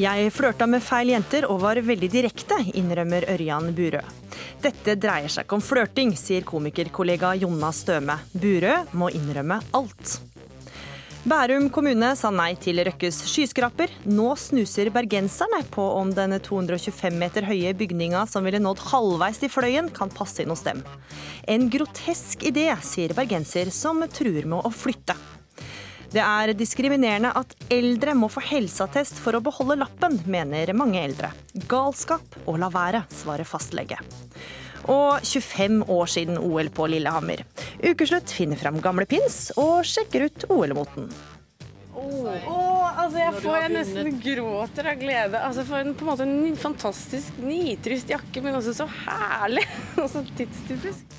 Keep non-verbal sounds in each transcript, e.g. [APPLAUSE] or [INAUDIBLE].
Jeg flørta med feil jenter og var veldig direkte, innrømmer Ørjan Burøe. Dette dreier seg ikke om flørting, sier komikerkollega Jonna Støme. Burøe må innrømme alt. Bærum kommune sa nei til Røkkes skyskraper. Nå snuser bergenserne på om den 225 meter høye bygninga som ville nådd halvveis til Fløyen, kan passe inn hos dem. En grotesk idé, sier bergenser som truer med å flytte. Det er diskriminerende at eldre må få helseattest for å beholde lappen, mener mange eldre. Galskap å la være, svarer fastlege. Og 25 år siden OL på Lillehammer. Ukeslutt finner fram gamle pins og sjekker ut OL-moten. Oh. Oh, altså jeg får jeg nesten gråter av glede. Altså For en, på en måte en fantastisk nitrist jakke, men også så herlig [LAUGHS] og så tidstypisk.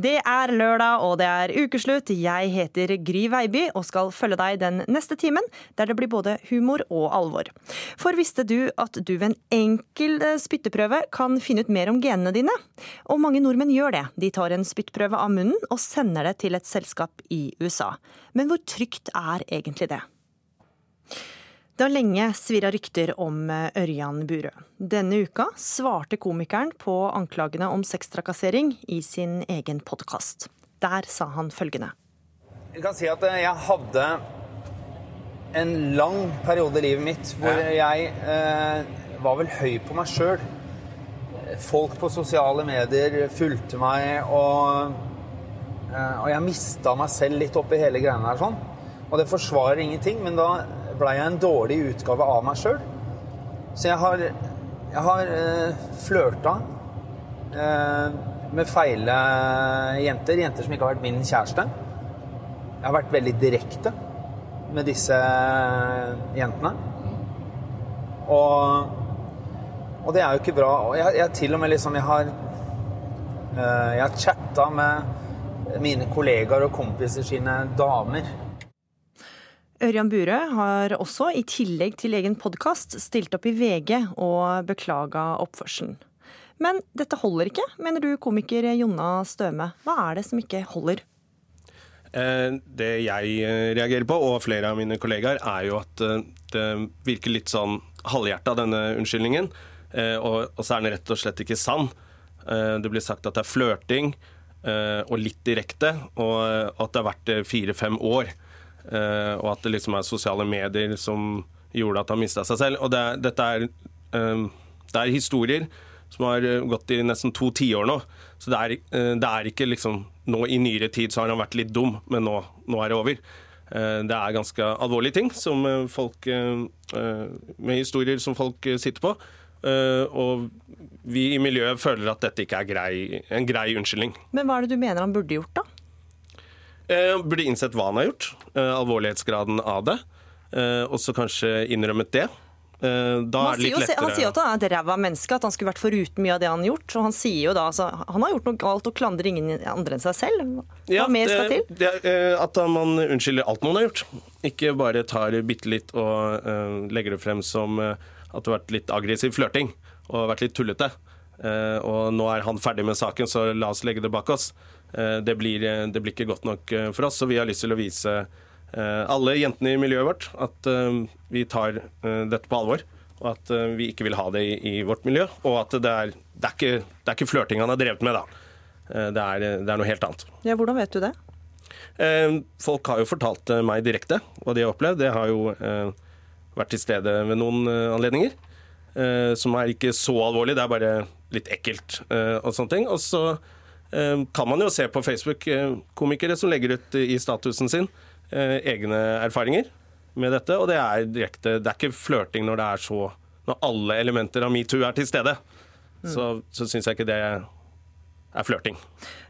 Det er lørdag, og det er ukeslutt. Jeg heter Gry Veiby og skal følge deg den neste timen, der det blir både humor og alvor. For visste du at du ved en enkel eh, spytteprøve kan finne ut mer om genene dine? Og mange nordmenn gjør det. De tar en spyttprøve av munnen og sender det til et selskap i USA. Men hvor trygt er egentlig det? Det har lenge svirra rykter om eh, Ørjan Burøe. Denne uka svarte komikeren på anklagene om sextrakassering i sin egen podkast. Der sa han følgende. Jeg kan si at eh, jeg hadde en lang periode i livet mitt hvor jeg eh, var vel høy på meg sjøl. Folk på sosiale medier fulgte meg, og, eh, og jeg mista meg selv litt oppi hele greiene her sånn. Og det forsvarer ingenting, men da blei jeg en dårlig utgave av meg sjøl. Så jeg har, jeg har eh, flørta eh, med feile jenter. Jenter som ikke har vært min kjæreste. Jeg har vært veldig direkte med disse jentene. Og, og det er jo ikke bra. Og jeg, jeg til og med liksom Jeg har, eh, jeg har chatta med mine kollegaer og kompiser sine damer. Ørjan Burøe har også, i tillegg til egen podkast, stilt opp i VG og beklaga oppførselen. Men dette holder ikke, mener du komiker Jonna Støme. Hva er det som ikke holder? Eh, det jeg eh, reagerer på, og flere av mine kollegaer, er jo at eh, det virker litt sånn halvhjerta, denne unnskyldningen. Og så er den rett og slett ikke sann. Det blir sagt at det er flørting og litt direkte, og at det har vært fire-fem år. Uh, og at det liksom er sosiale medier som gjorde at han mista seg selv. Og det, dette er, uh, det er historier som har eh, gått i nesten to tiår nå. Så det er, det er, ikke liksom Nå i nyere tid så har han vært litt dum, men nå, nå er det over. Det er ganske alvorlige ting som folk, med historier som folk sitter på. Og vi i miljøet føler at dette ikke er grei, en grei unnskyldning. Men hva er det du mener han burde gjort, da? Eh, burde innsett hva han har gjort, eh, alvorlighetsgraden av det, eh, og så kanskje innrømmet det. Da er det litt lettere Han sier jo at han er et ræva menneske, at han skulle vært foruten mye av det han har gjort. Og han sier jo da altså, han har gjort noe galt og klandrer ingen andre enn seg selv. Hva ja, mer skal til? Det, det, at man unnskylder alt noen har gjort. Ikke bare tar bitte litt og uh, legger det frem som uh, at det har vært litt aggressiv flørting og vært litt tullete. Uh, og nå er han ferdig med saken, så la oss legge det bak oss. Eh, det blir, eh, det blir, ikke godt nok eh, for oss. Så vi har lyst til å vise alle jentene i miljøet vårt at vi tar dette på alvor. Og at vi ikke vil ha det i, i vårt miljø. Og at det er, det er ikke, det er ikke flørting han har drevet med, da. Det er, det er noe helt annet. Ja, Hvordan vet du det? Folk har jo fortalt meg direkte hva de har opplevd. Det har jo vært til stede ved noen anledninger. Som er ikke så alvorlig, det er bare litt ekkelt og sånne ting. Og så kan man jo se på Facebook-komikere som legger ut i statusen sin eh, egne erfaringer med dette. Og det er direkte Det er ikke flørting når det er så Når alle elementer av metoo er til stede. Mm. Så, så syns jeg ikke det er flørting.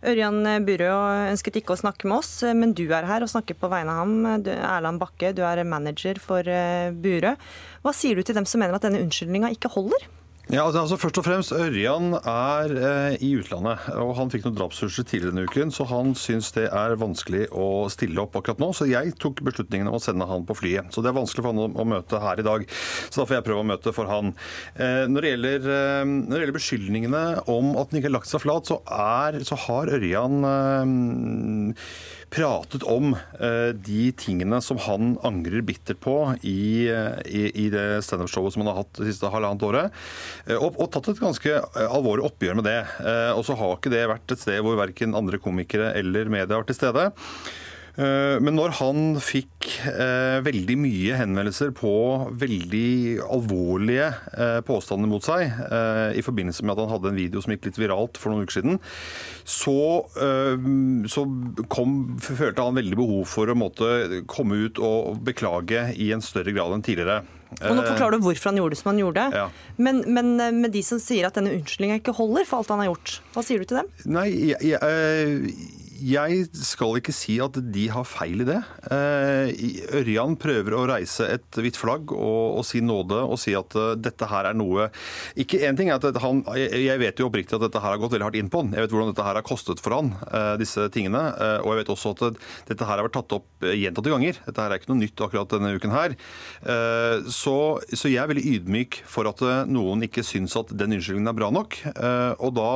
Ørjan Burøe ønsket ikke å snakke med oss, men du er her og snakker på vegne av ham. Du, Erland Bakke, du er manager for eh, Burøe. Hva sier du til dem som mener at denne unnskyldninga ikke holder? Ja, altså, altså Først og fremst, Ørjan er eh, i utlandet. og Han fikk noen drapstrusler tidligere denne uken, så han syns det er vanskelig å stille opp akkurat nå. Så jeg tok beslutningen om å sende han på flyet. Så det er vanskelig for han å, å møte her i dag. Så da får jeg prøve å møte for han. Eh, når, det gjelder, eh, når, det gjelder, beskyldningene om at han ikke har lagt seg flat, så, er, så har Ørjan eh, pratet om eh, de tingene som han angrer bittert på i, i, i det standup-showet som han har hatt det siste halvannet året. Eh, og, og, tatt et ganske eh, alvorlig oppgjør med det. Eh, og så har ikke det vært et sted hvor verken andre komikere eller media har vært til stede. Men når han fikk eh, veldig mye henvendelser på veldig alvorlige eh, påstander mot seg, eh, i forbindelse med at han hadde en video som gikk litt viralt for noen uker siden, så, så kom, følte han veldig behov for å måtte komme ut og beklage i en større grad enn tidligere. Og Nå forklarer du hvorfor han gjorde det som han gjorde. Ja. Men, men, eh, med de som sier at denne unnskyldninga ikke holder for alt han har gjort, hva sier du til dem? Nei, jeg, jeg, jeg skal ikke si at de har feil i det. Eh, Ørjan prøver å reise et hvitt flagg og, og, si nåde og si at uh, dette her er noe Ikke én ting er at han, Jeg vet jo oppriktig at dette her har gått veldig hardt inn på han. Jeg vet hvordan dette her har kostet for han, uh, disse tingene. Og jeg vet også at dette her har vært tatt opp gjentatte ganger. Dette her er ikke noe nytt akkurat denne uken her. Så, så, jeg er veldig ydmyk for at noen ikke syns at den unnskyldningen er bra nok. Og da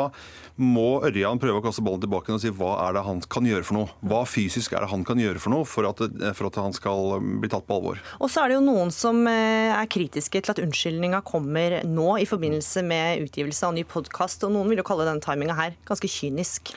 må Ørjan prøve å kaste ballen tilbake og si hva er det han kan gjøre for noe? Hva fysisk er det han kan gjøre for noe for at, for at han skal bli tatt på alvor? Og så er det jo noen som eh, er kritiske til at unnskyldninga kommer nå i forbindelse med utgivelse av ny podkast, og noen vil jo kalle denne timinga her ganske kynisk.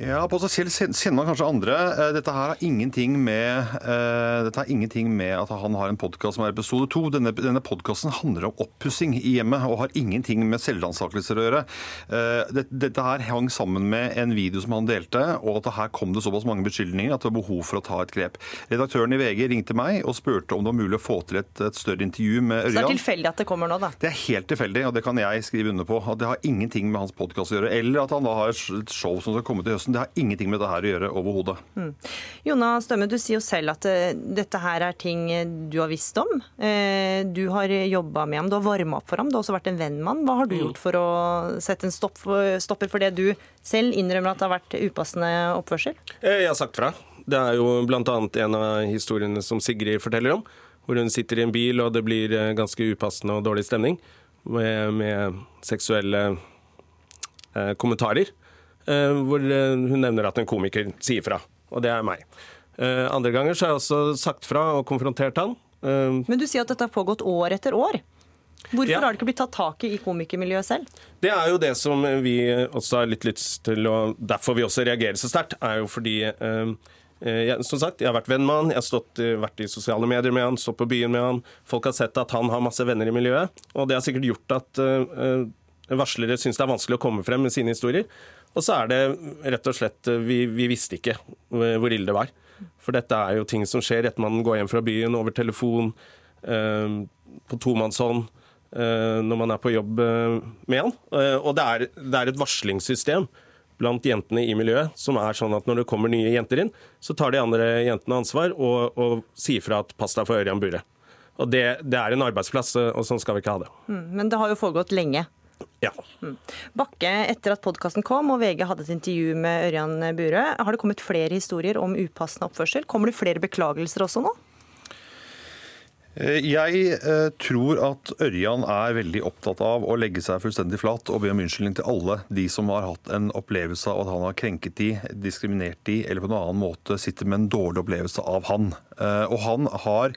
Ja, på seg selv kjenner man kanskje andre. Eh, dette her har ingenting med, dette har ingenting med at han har en podkast som er episode to. Denne, denne podkasten handler om oppussing i hjemmet og har ingenting med selvransakelser å gjøre. Uh, det, dette her hang sammen med en video som han delte, og at her kom det såpass mange beskyldninger at det var behov for å ta et grep. Redaktøren i VG ringte meg og spurte om det var mulig å få til et, et større intervju med Ørjan. Så det er tilfeldig at det kommer nå, da? Det er helt tilfeldig, og det kan jeg skrive under på. At det har ingenting med hans podkast å gjøre. Eller at han da har et show som skal komme til høsten høsten. Det har ingenting med dette her å gjøre overhodet. Mm. Jona Stømme, du sier jo selv at uh, dette her er ting eh, du har visst om. Uh, du har jobba med ham, du har varma opp for ham, du har også vært en venn med ham. Hva har du mm. gjort for å sette en stopp for, stopper for det du selv innrømmer at det har vært upassende oppførsel? Jeg har sagt fra. Det er jo bl.a. en av historiene som Sigrid forteller om. Hvor hun sitter i en bil, og det blir ganske upassende og dårlig stemning med, med seksuelle eh, kommentarer. Eh, hvor eh, hun nevner at en komiker sier fra. Og det er meg. Eh, andre ganger så har jeg også sagt fra og konfrontert han. Men du sier at dette har pågått år etter år. Hvorfor ja. har det ikke blitt tatt tak i i komikermiljøet selv? Det er jo det som vi også har litt lyst til, og derfor vi også reagerer så sterkt, er jo fordi jeg, som sagt, jeg har vært venn med han, jeg har stått, vært i sosiale medier med han, stått på byen med han. Folk har sett at han har masse venner i miljøet, og det har sikkert gjort at uh, varslere syns det er vanskelig å komme frem med sine historier. Og så er det rett og slett Vi, vi visste ikke hvor ille det var. For dette er jo ting som skjer etter man går hjem fra byen, over telefon, eh, på tomannshånd, eh, når man er på jobb eh, med han. Eh, og det er, det er, et varslingssystem blant jentene i miljøet som er sånn at når det kommer nye jenter inn, så tar de andre jentene ansvar og, og sier fra at pass deg for Ørjan Bure. Og det, det, er en arbeidsplass, og sånn skal vi ikke ha det. Mm, men det har jo foregått lenge. Ja. Mm. Bakke, etter at podkasten kom og VG hadde et intervju med Ørjan Burøe, har det kommet flere historier om upassende oppførsel? Kommer det flere beklagelser også nå? Eh, jeg eh, tror at Ørjan er veldig opptatt av å legge seg fullstendig flat og be om unnskyldning til alle de som har hatt en opplevelse av at han har krenket de, diskriminert de, eller på en annen måte sitter med en dårlig opplevelse av han. Eh, og han har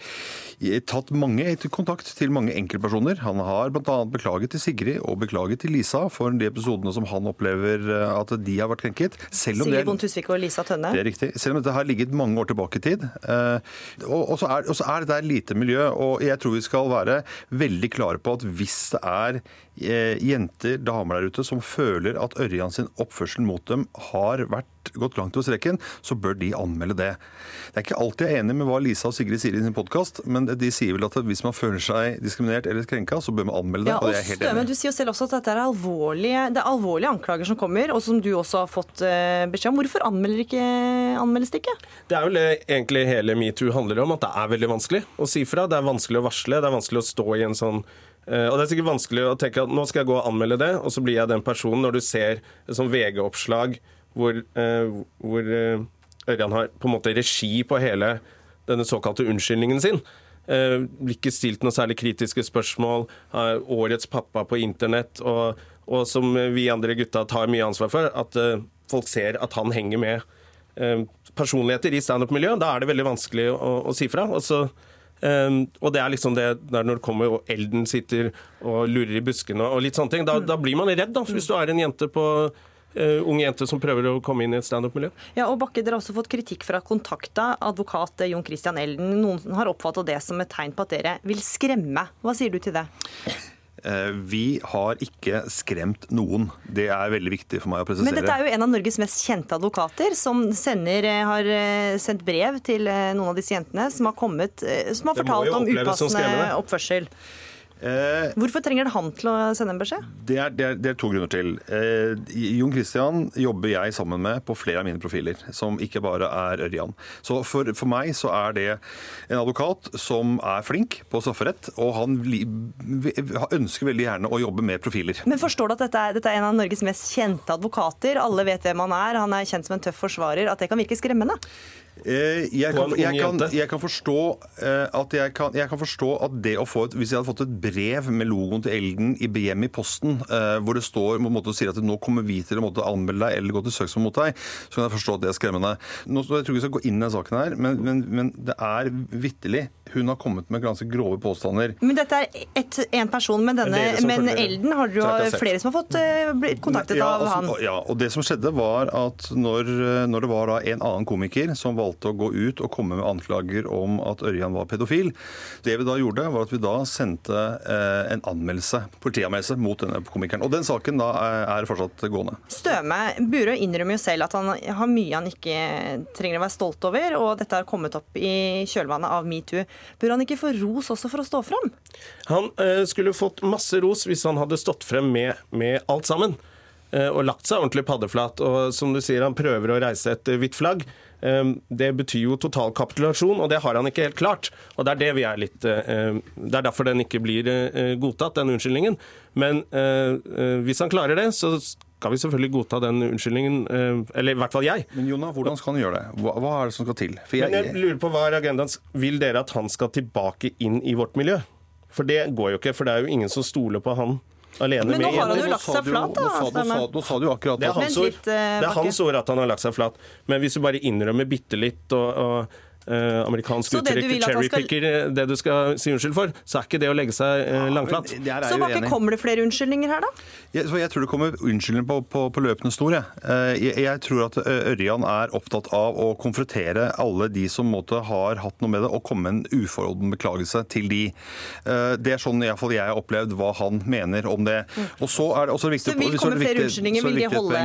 tatt mange kontakt til mange enkeltpersoner. Han har bl.a. beklaget til Sigrid og beklaget til Lisa for de episodene som han opplever at de har vært krenket. Selv om Sigrid Bonde Tusvik og Lisa Tønne? Det er riktig. Selv om dette har ligget mange år tilbake i tid. Og så er, er det der lite miljø og jeg tror vi skal være veldig klare på at hvis det er eh, jenter, damer der ute, som føler at Ørjan sin oppførsel mot dem har vært gått langt over streken, så bør de anmelde det. Det er ikke alltid jeg er enig med hva Lisa og Sigrid sier i sin podkast, men de sier vel at hvis man føler seg diskriminert eller krenka, så bør man anmelde det. Ja, og, det er helt enig. Du sier jo selv også at dette er alvorlige, det er alvorlige anklager som kommer, og som du også har fått eh, beskjed om. Hvorfor anmeldes det ikke? Det er vel egentlig hele metoo handler om, at det er veldig vanskelig å si fra. Det er vanskelig å varsle, det er vanskelig å stå i en sånn Eh, og Det er sikkert vanskelig å tenke at nå skal jeg gå og anmelde det, og så blir jeg den personen når du ser et sånt VG-oppslag hvor, eh, hvor eh, Ørjan har på en måte regi på hele denne såkalte unnskyldningen sin. Eh, blir ikke stilt noen særlig kritiske spørsmål. årets pappa på internett. Og, og som vi andre gutta tar mye ansvar for, at eh, folk ser at han henger med eh, personligheter i standup-miljøet. Da er det veldig vanskelig å, å si fra. Og, så, eh, og det er liksom det der når det kommer og elden sitter og lurer i buskene og litt sånne ting. Da, da blir man redd, da, hvis du er en jente på uh, unge jenter som prøver å komme inn i et standup-miljø. Ja, og Bakke, Dere har også fått kritikk fra Kontakta, advokat Jon Christian Elden. Noen har oppfattet det som et tegn på at dere vil skremme. Hva sier du til det? Eh, vi har ikke skremt noen. Det er veldig viktig for meg å presisere. Men dette er jo en av Norges mest kjente advokater, som sender, har sendt brev til noen av disse jentene, som har, kommet, som har fortalt om upassende oppførsel. Eh, Hvorfor trenger det han til å sende en beskjed? Det er, det er, det er to grunner til. Eh, Jon Christian jobber jeg sammen med på flere av mine profiler, som ikke bare er Ørjan. Så for, for, meg så er det en advokat som er flink på strafferett, og han ønsker veldig gjerne å jobbe med profiler. Men forstår du at dette er, dette er en av Norges mest kjente advokater? Alle vet hvem han er, han er kjent som en tøff forsvarer. At det kan virke skremmende? Eh, jeg kan, jeg, kan, jeg, kan forstå, eh, at jeg, kan, jeg kan forstå at det å få et, Hvis jeg hadde fått et brev med logoen til Elden i BM i posten, eh, hvor det står måte, sier at nå kommer vi til å anmelde deg eller gå til søksmål mot deg, så kan jeg forstå at det er skremmende. Nå, jeg tror ikke vi skal gå inn i denne saken her, men, men, men det er vitterlig hun har kommet med ganske grove påstander. Men dette er én person, men, denne, men Elden har du jo flere som har fått blitt kontaktet ja, altså, av han? Ja, og det som skjedde var at når, når det var en annen komiker som valgte å gå ut og komme med anklager om at Ørjan var pedofil, det vi da gjorde, var at vi da sendte uh, en anmeldelse, politianmeldelse mot denne komikeren. Og den saken da er fortsatt gående. Støme, Burøe innrømmer jo selv at han har mye han ikke trenger å være stolt over, og dette har kommet opp i kjølvannet av metoo. Bør han ikke få ros også for å stå fram? Han eh, skulle fått masse ros hvis han hadde stått frem med, med alt sammen. Eh, og lagt seg ordentlig paddeflat. Og som du sier, han prøver å reise et hvitt flagg. Det betyr jo total kapitulasjon, og det har han ikke helt klart. Og Det er det vi er litt Det er derfor den ikke blir godtatt, den unnskyldningen. Men hvis han klarer det, så skal vi selvfølgelig godta den unnskyldningen. Eh, eller i hvert fall jeg. Men Jonah, hvordan skal han gjøre det? Hva, hva er det som skal til? Jeg, Men jeg lurer på hva er agendaen. Vil dere at han skal tilbake inn i vårt miljø? For det går jo ikke, for det er jo ingen som stoler på han alene Men nå har han jo lagt seg flat, da. Nå sa, nå, nå sa du akkurat det. Er hans ord. Eh, det er hans ord at han har lagt seg flat. Men hvis du bare innrømmer bitte litt og, og amerikansk uttrykk cherrypicker skal... det du skal si unnskyld for, så er ikke det å legge seg eh, langflat. Ja, så hva kommer det flere unnskyldninger her, da? Jeg, jeg tror det kommer unnskyldninger på, på, på løpende snor. Jeg. Eh, jeg. jeg. tror at eh, Ørjan er opptatt av å konfrontere alle de som måtte har hatt noe med det, og komme med en uforholden beklagelse til de. Eh, det er sånn i fall jeg har opplevd hva han mener om det. Og så er det også viktig... Så vil komme flere unnskyldninger, vil de holde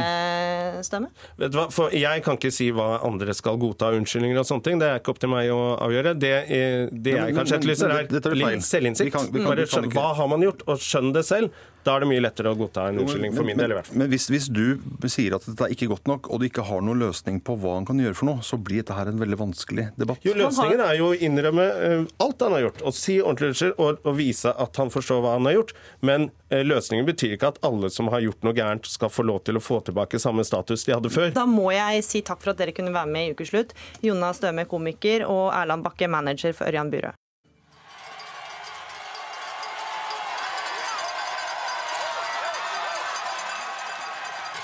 stemme? Vet du hva, for Jeg kan ikke si hva andre skal godta unnskyldninger og sånne ting. Det er ikke ikke opp til meg å avgjøre. Det, er, det jeg kanskje etterlyser, er litt selvinnsikt. Hva har man gjort, og skjønn det selv. Da er det mye lettere å godta en unnskyldning for min del. i hvert fall. Men hvis, hvis, du sier at dette er ikke godt nok, og du ikke har noen løsning på hva han kan gjøre for noe, så blir dette her en veldig vanskelig debatt. Jo, Løsningen er jo å innrømme uh, alt han har gjort, og si ordentlig unnskyld og, og, vise at han forstår hva han har gjort. Men uh, løsningen betyr ikke at alle som har gjort noe gærent, skal få lov til å få tilbake samme status de hadde før. Da må jeg si takk for at dere kunne være med i Ukeslutt. Jonas Døme, komiker, og Erland Bakke, manager for Ørjan Burøe.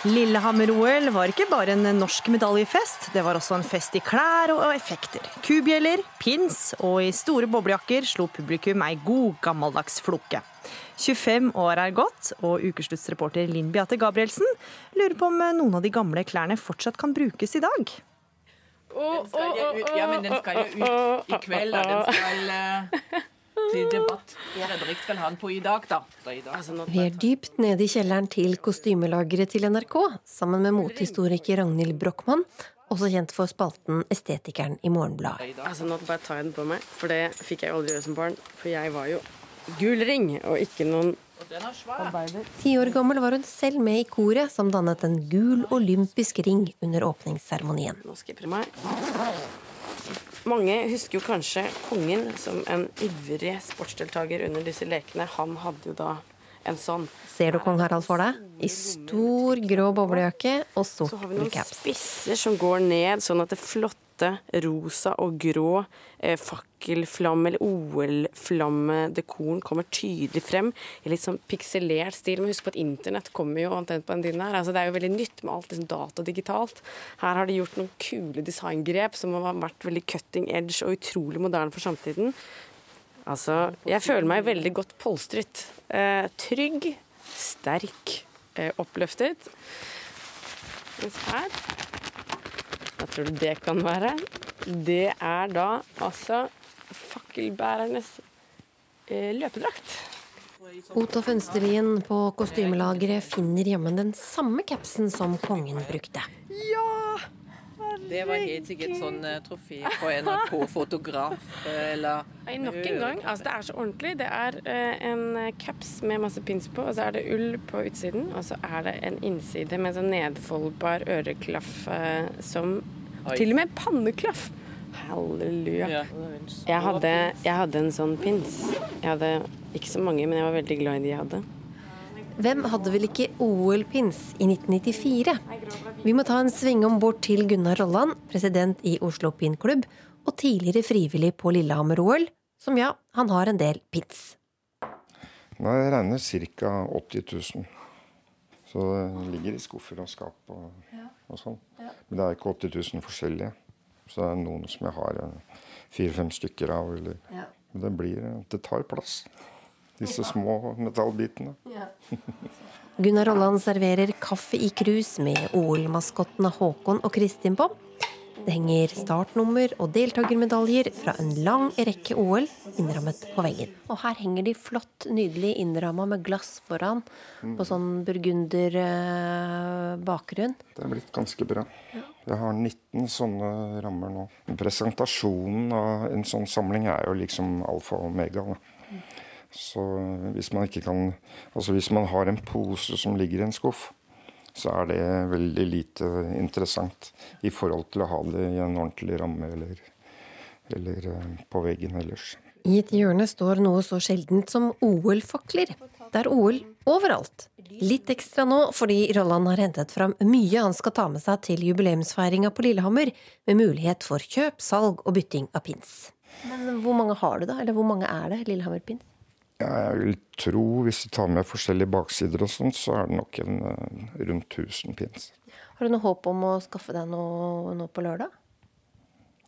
Lillehammer-OL var ikke bare en norsk medaljefest, det var også en fest i klær og effekter. Kubjeller, pins og i store boblejakker slo publikum ei god gammeldags floke. 25 år er gått, og ukesluttsreporter Linn Beate Gabrielsen lurer på om noen av de gamle klærne fortsatt kan brukes i dag. Den skal jo ut, ja, men den skal jo ut i kveld, da. den skal uh til debatt Fredrik skal ha den på i dag, da. Altså, Vi er dypt nede i kjelleren til kostymelageret til NRK, sammen med motehistoriker Ragnhild Brochmann, også kjent for spalten Estetikeren i Morgenbladet. Altså, nå bare jeg den på meg, for det fikk jeg aldri gjøre som barn. For jeg var jo gul ring, og ikke noen Ti år gammel var hun selv med i koret som dannet en gul olympisk ring under åpningsseremonien. Nå skal jeg prøve meg. Mange husker jo kanskje kongen som en ivrig sportsdeltaker under disse lekene. Han hadde jo da en sånn. Ser du kong Harald for deg? I stor grå boblejakke og Så har vi noen caps. spisser som går ned, sånn at det flotte rosa og grå eh, fakkelflamme- eller OL-flammedekoren kommer tydelig frem i litt sånn pikselert stil. Men husk på at internett kommer jo omtrent på den tiden her. Altså, det er jo veldig nytt med alt liksom data digitalt. Her har de gjort noen kule designgrep som har vært veldig cutting edge og utrolig moderne for samtiden. Altså, jeg føler meg veldig godt polstret. Eh, trygg, sterk, eh, oppløftet. Mens her Hva tror du det kan være? Det er da altså fakkelbærernes eh, løpedrakt. Otto Fønsterlien på kostymelageret finner jammen den samme capsen som kongen brukte. Det var helt sikkert sånn uh, trofé på NRK-fotograf eh, eller Nei, nok en gang. Altså, det er så ordentlig. Det er uh, en caps med masse pins på, og så er det ull på utsiden. Og så er det en innside med sånn nedfoldbar øreklaff uh, som Oi. Til og med panneklaff! Halleluja. Ja. Jeg, hadde, jeg hadde en sånn pins. Jeg hadde ikke så mange, men jeg var veldig glad i de jeg hadde. Hvem hadde vel ikke OL-pins i 1994? Vi må ta en sving om bord til Gunnar Rolland, president i Oslo Pinklubb, og tidligere frivillig på Lillehammer-OL, som ja, han har en del pins. Jeg regner ca. 80 000. Så det ligger i skuffer og skap og, og sånn. Men det er ikke 80 000 forskjellige. Så det er noen som jeg har eh, fire-fem stykker av. Eller, Men det, blir, eh, det tar plass. Disse små metallbitene. Gunnar Rolland serverer kaffe i krus med OL-maskottene Håkon og Kristin på. Det henger startnummer og deltakermedaljer fra en lang rekke OL innrammet på veggen. Og her henger de flott, nydelig innramma med glass foran, på sånn burgunder eh, bakgrunn. Det er blitt ganske bra. Jeg har 19 sånne rammer nå. Presentasjonen av en sånn samling er jo liksom alfa og omega. Da. Så hvis man ikke kan Altså hvis man har en pose som ligger i en skuff, så er det veldig lite interessant i forhold til å ha det i en ordentlig ramme eller, eller eh, på veggen ellers. I et hjørne står noe så sjeldent som OL-fakler. Det er OL overalt. Litt ekstra nå fordi Rolland har hentet fram mye han skal ta med seg til jubileumsfeiringa på Lillehammer, med mulighet for kjøp, salg og bytting av pins. Men hvor mange har du, da? Eller hvor mange er det Lillehammer-pins? Jeg vil tro, hvis vi tar med forskjellige baksider og sånt, så er det nok en eh, rundt 1000 pins. Har du noe håp om å skaffe deg noe nå på lørdag?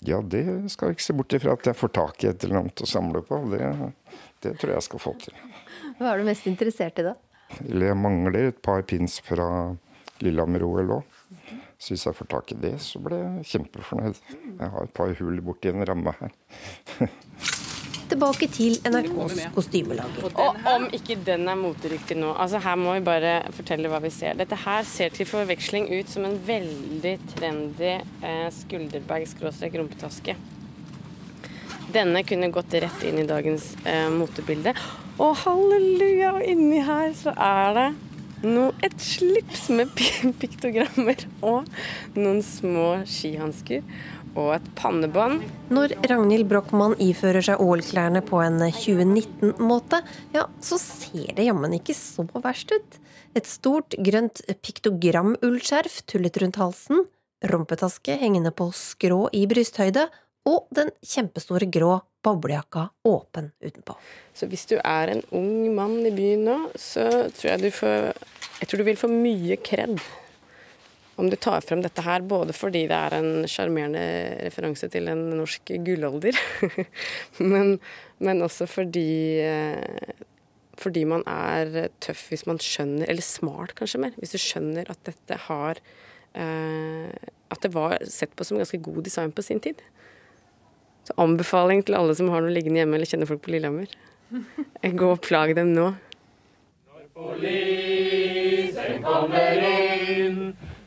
Ja, det skal jeg ikke se bort ifra at jeg får tak i et eller annet å samle på. Det, det tror jeg jeg skal få til. Hva er du mest interessert i da? Eller jeg mangler et par pins fra Lillehammer-OL òg. Så hvis jeg får tak i det, så blir jeg kjempefornøyd. Jeg har et par hull borti en ramme her. [LAUGHS] Tilbake til NRKs kostymelager. Og om ikke den er moteriktig nå altså Her må vi bare fortelle hva vi ser. Dette her ser til forveksling ut som en veldig trendy eh, skulderbag-rumpetaske. Denne kunne gått rett inn i dagens eh, motebilde. Og halleluja! Og inni her så er det noe, et slips med [LAUGHS] piktogrammer og noen små skihansker og et pannebånd. Når Ragnhild Brochmann ifører seg OL-klærne på en 2019-måte, ja, så ser det jammen ikke så verst ut. Et stort, grønt piktogramullskjerf tullet rundt halsen, rumpetaske hengende på skrå i brysthøyde, og den kjempestore grå boblejakka åpen utenpå. Så hvis du er en ung mann i byen nå, så tror jeg du får Jeg tror du vil få mye kred om du tar frem dette her, både fordi det er en sjarmerende referanse til en norsk gullalder, [LAUGHS] men, men også fordi eh, fordi man er tøff hvis man skjønner, eller smart kanskje mer, hvis du skjønner at dette har eh, At det var sett på som ganske god design på sin tid. Så anbefaling til alle som har noe liggende hjemme eller kjenner folk på Lillehammer. Gå og plag dem nå.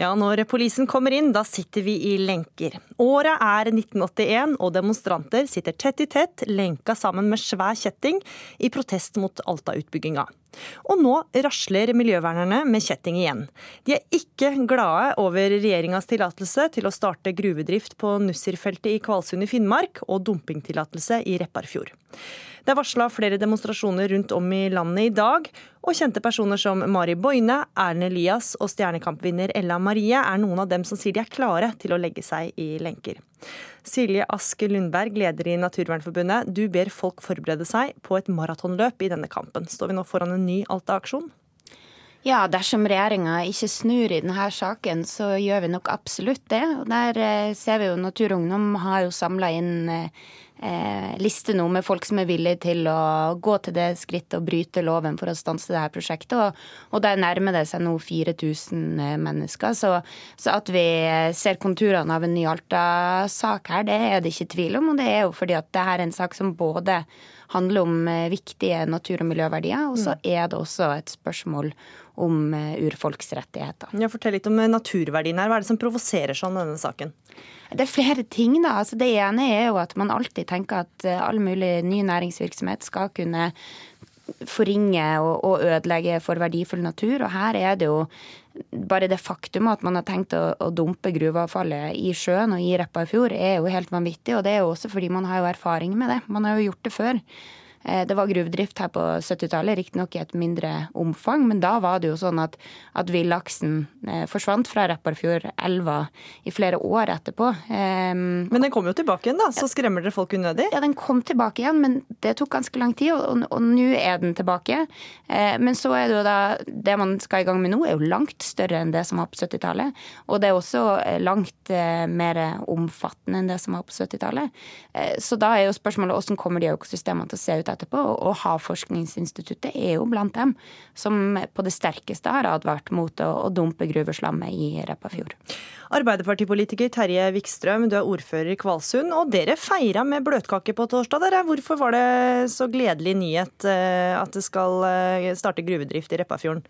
Ja, når politiet kommer inn, da sitter vi i lenker. Året er 1981, og demonstranter sitter tett i tett, lenka sammen med svær kjetting, i protest mot Alta-utbygginga. Og nå rasler miljøvernerne med kjetting igjen. De er ikke glade over regjeringas tillatelse til å starte gruvedrift på Nussirfeltet i Kvalsund i Finnmark, og dumpingtillatelse i Repparfjord. Det er varsla flere demonstrasjoner rundt om i landet i dag, og kjente personer som Mari Boine, Erlend Elias og stjernekampvinner Ella Marie er noen av dem som sier de er klare til å legge seg i lenker. Silje Ask Lundberg, leder i Naturvernforbundet, du ber folk forberede seg på et maratonløp i denne kampen. Står vi nå foran en ny Alta-aksjon? Ja, dersom regjeringa ikke snur i denne saken, så gjør vi nok absolutt det. Og der eh, ser vi jo Natur og Ungdom har jo samla inn eh, liste nå med folk som er villige til å gå til det skrittet og bryte loven for å stanse det her prosjektet. Og, og der nærmer det seg nå 4000 eh, mennesker. Så, så, at vi ser konturene av en ny Alta-sak her, det er det ikke tvil om. Og det er jo fordi at det her er en sak som både handler om eh, viktige natur- og miljøverdier, og så mm. er det også et spørsmål om urfolksrettigheter. urfolks rettigheter. Ja, fortell litt om naturverdien her. Hva er det som provoserer sånn denne saken? Det er flere ting, da. Altså, det ene er jo at man alltid tenker at eh, all mulig ny næringsvirksomhet skal kunne forringe og, og ødelegge for verdifull natur. Og her er det jo bare det faktum at man har tenkt å, å dumpe gruveavfallet i sjøen og i Repparfjord, er jo helt vanvittig. Og det er jo også fordi man har jo erfaring med det. Man har jo gjort det før. Eh, det var gruvedrift her på 70-tallet, riktignok i et mindre omfang, men da var det jo sånn at, at villaksen eh, forsvant fra Repparfjordelva i flere år etterpå. Men den kom jo tilbake igjen, da, så skremmer dere folk unødig? Ja, den kom tilbake igjen, men det tok ganske lang tid, og, og nå er den tilbake. Eh, men så er det jo da Det man skal i gang med nå, er jo langt større enn det som var på 70-tallet. Og det er også langt mer omfattende enn det som var på 70-tallet. Så da er jo spørsmålet hvordan kommer de økosystemene til å se ut etterpå. Og Havforskningsinstituttet er jo blant dem som på det sterkeste har advart mot å, å dumpe gruveslammet i Repparfjord. Arbeiderpartipolitiker Terje Wikstrøm, du er ordfører i Kvalsund, og dere feira med bløtkake på torsdag. Dere. Hvorfor var det så gledelig nyhet eh, at det skal eh, starte gruvedrift i Repparfjorden?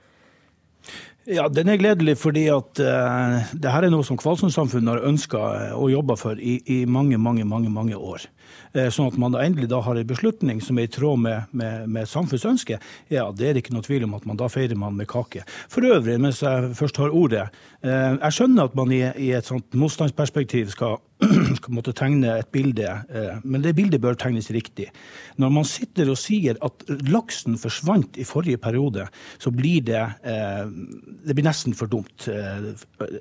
Ja, Den er gledelig fordi at uh, det her er noe som Kvalsund-samfunnet har ønska og jobba for i, i, mange, mange, mange, mange år. Uh, sånn at man endelig da har en beslutning som er i tråd med, med, med samfunnsønsket, ja, det er det ikke noe tvil om at man da feirer man med kake. For øvrig, mens jeg først har ordet, uh, jeg skjønner at man i, i et sånt motstandsperspektiv skal skal måtte tegne et bilde, eh, men det bildet bør tegnes riktig. Når man sitter og sier at laksen forsvant i forrige periode, så blir det, eh, det blir nesten for dumt. Eh,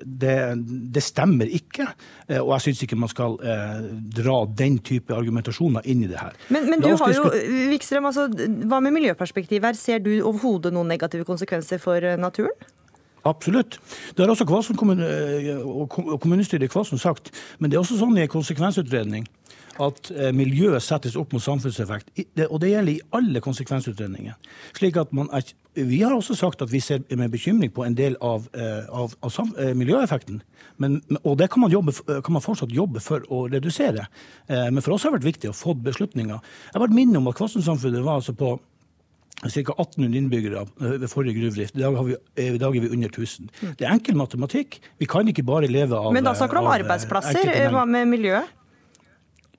det, det stemmer ikke, og jeg syns ikke man skal dra den type argumentasjoner inn i det her. Men, men du har jo, Vikstrøm, altså, hva med miljøperspektiv her? Ser du overhodet noen negative konsekvenser for naturen? Absolutt. Det har også Kvalsund kommune, og kommunestyret i Kvalsund sagt. Men det er også sånn i en konsekvensutredning at eh, miljøet settes opp mot samfunnseffekt. Og det gjelder i alle konsekvensutredninger. Slik at man er, vi har også sagt at vi ser med bekymring på en del av, eh, av, av eh, miljøeffekten. Men, og det kan man, jobbe, kan man, fortsatt jobbe for å redusere. Men for oss har det vært viktig å få beslutninger. Jeg bare minner om at Kvassen-samfunnet var altså på ca. 1800 innbyggere ved forrige gruvedrift. I dag, vi, I dag, er vi under 1000. Det er enkel matematikk. Vi kan ikke bare leve av Men da snakker du om arbeidsplasser. Hva med miljøet?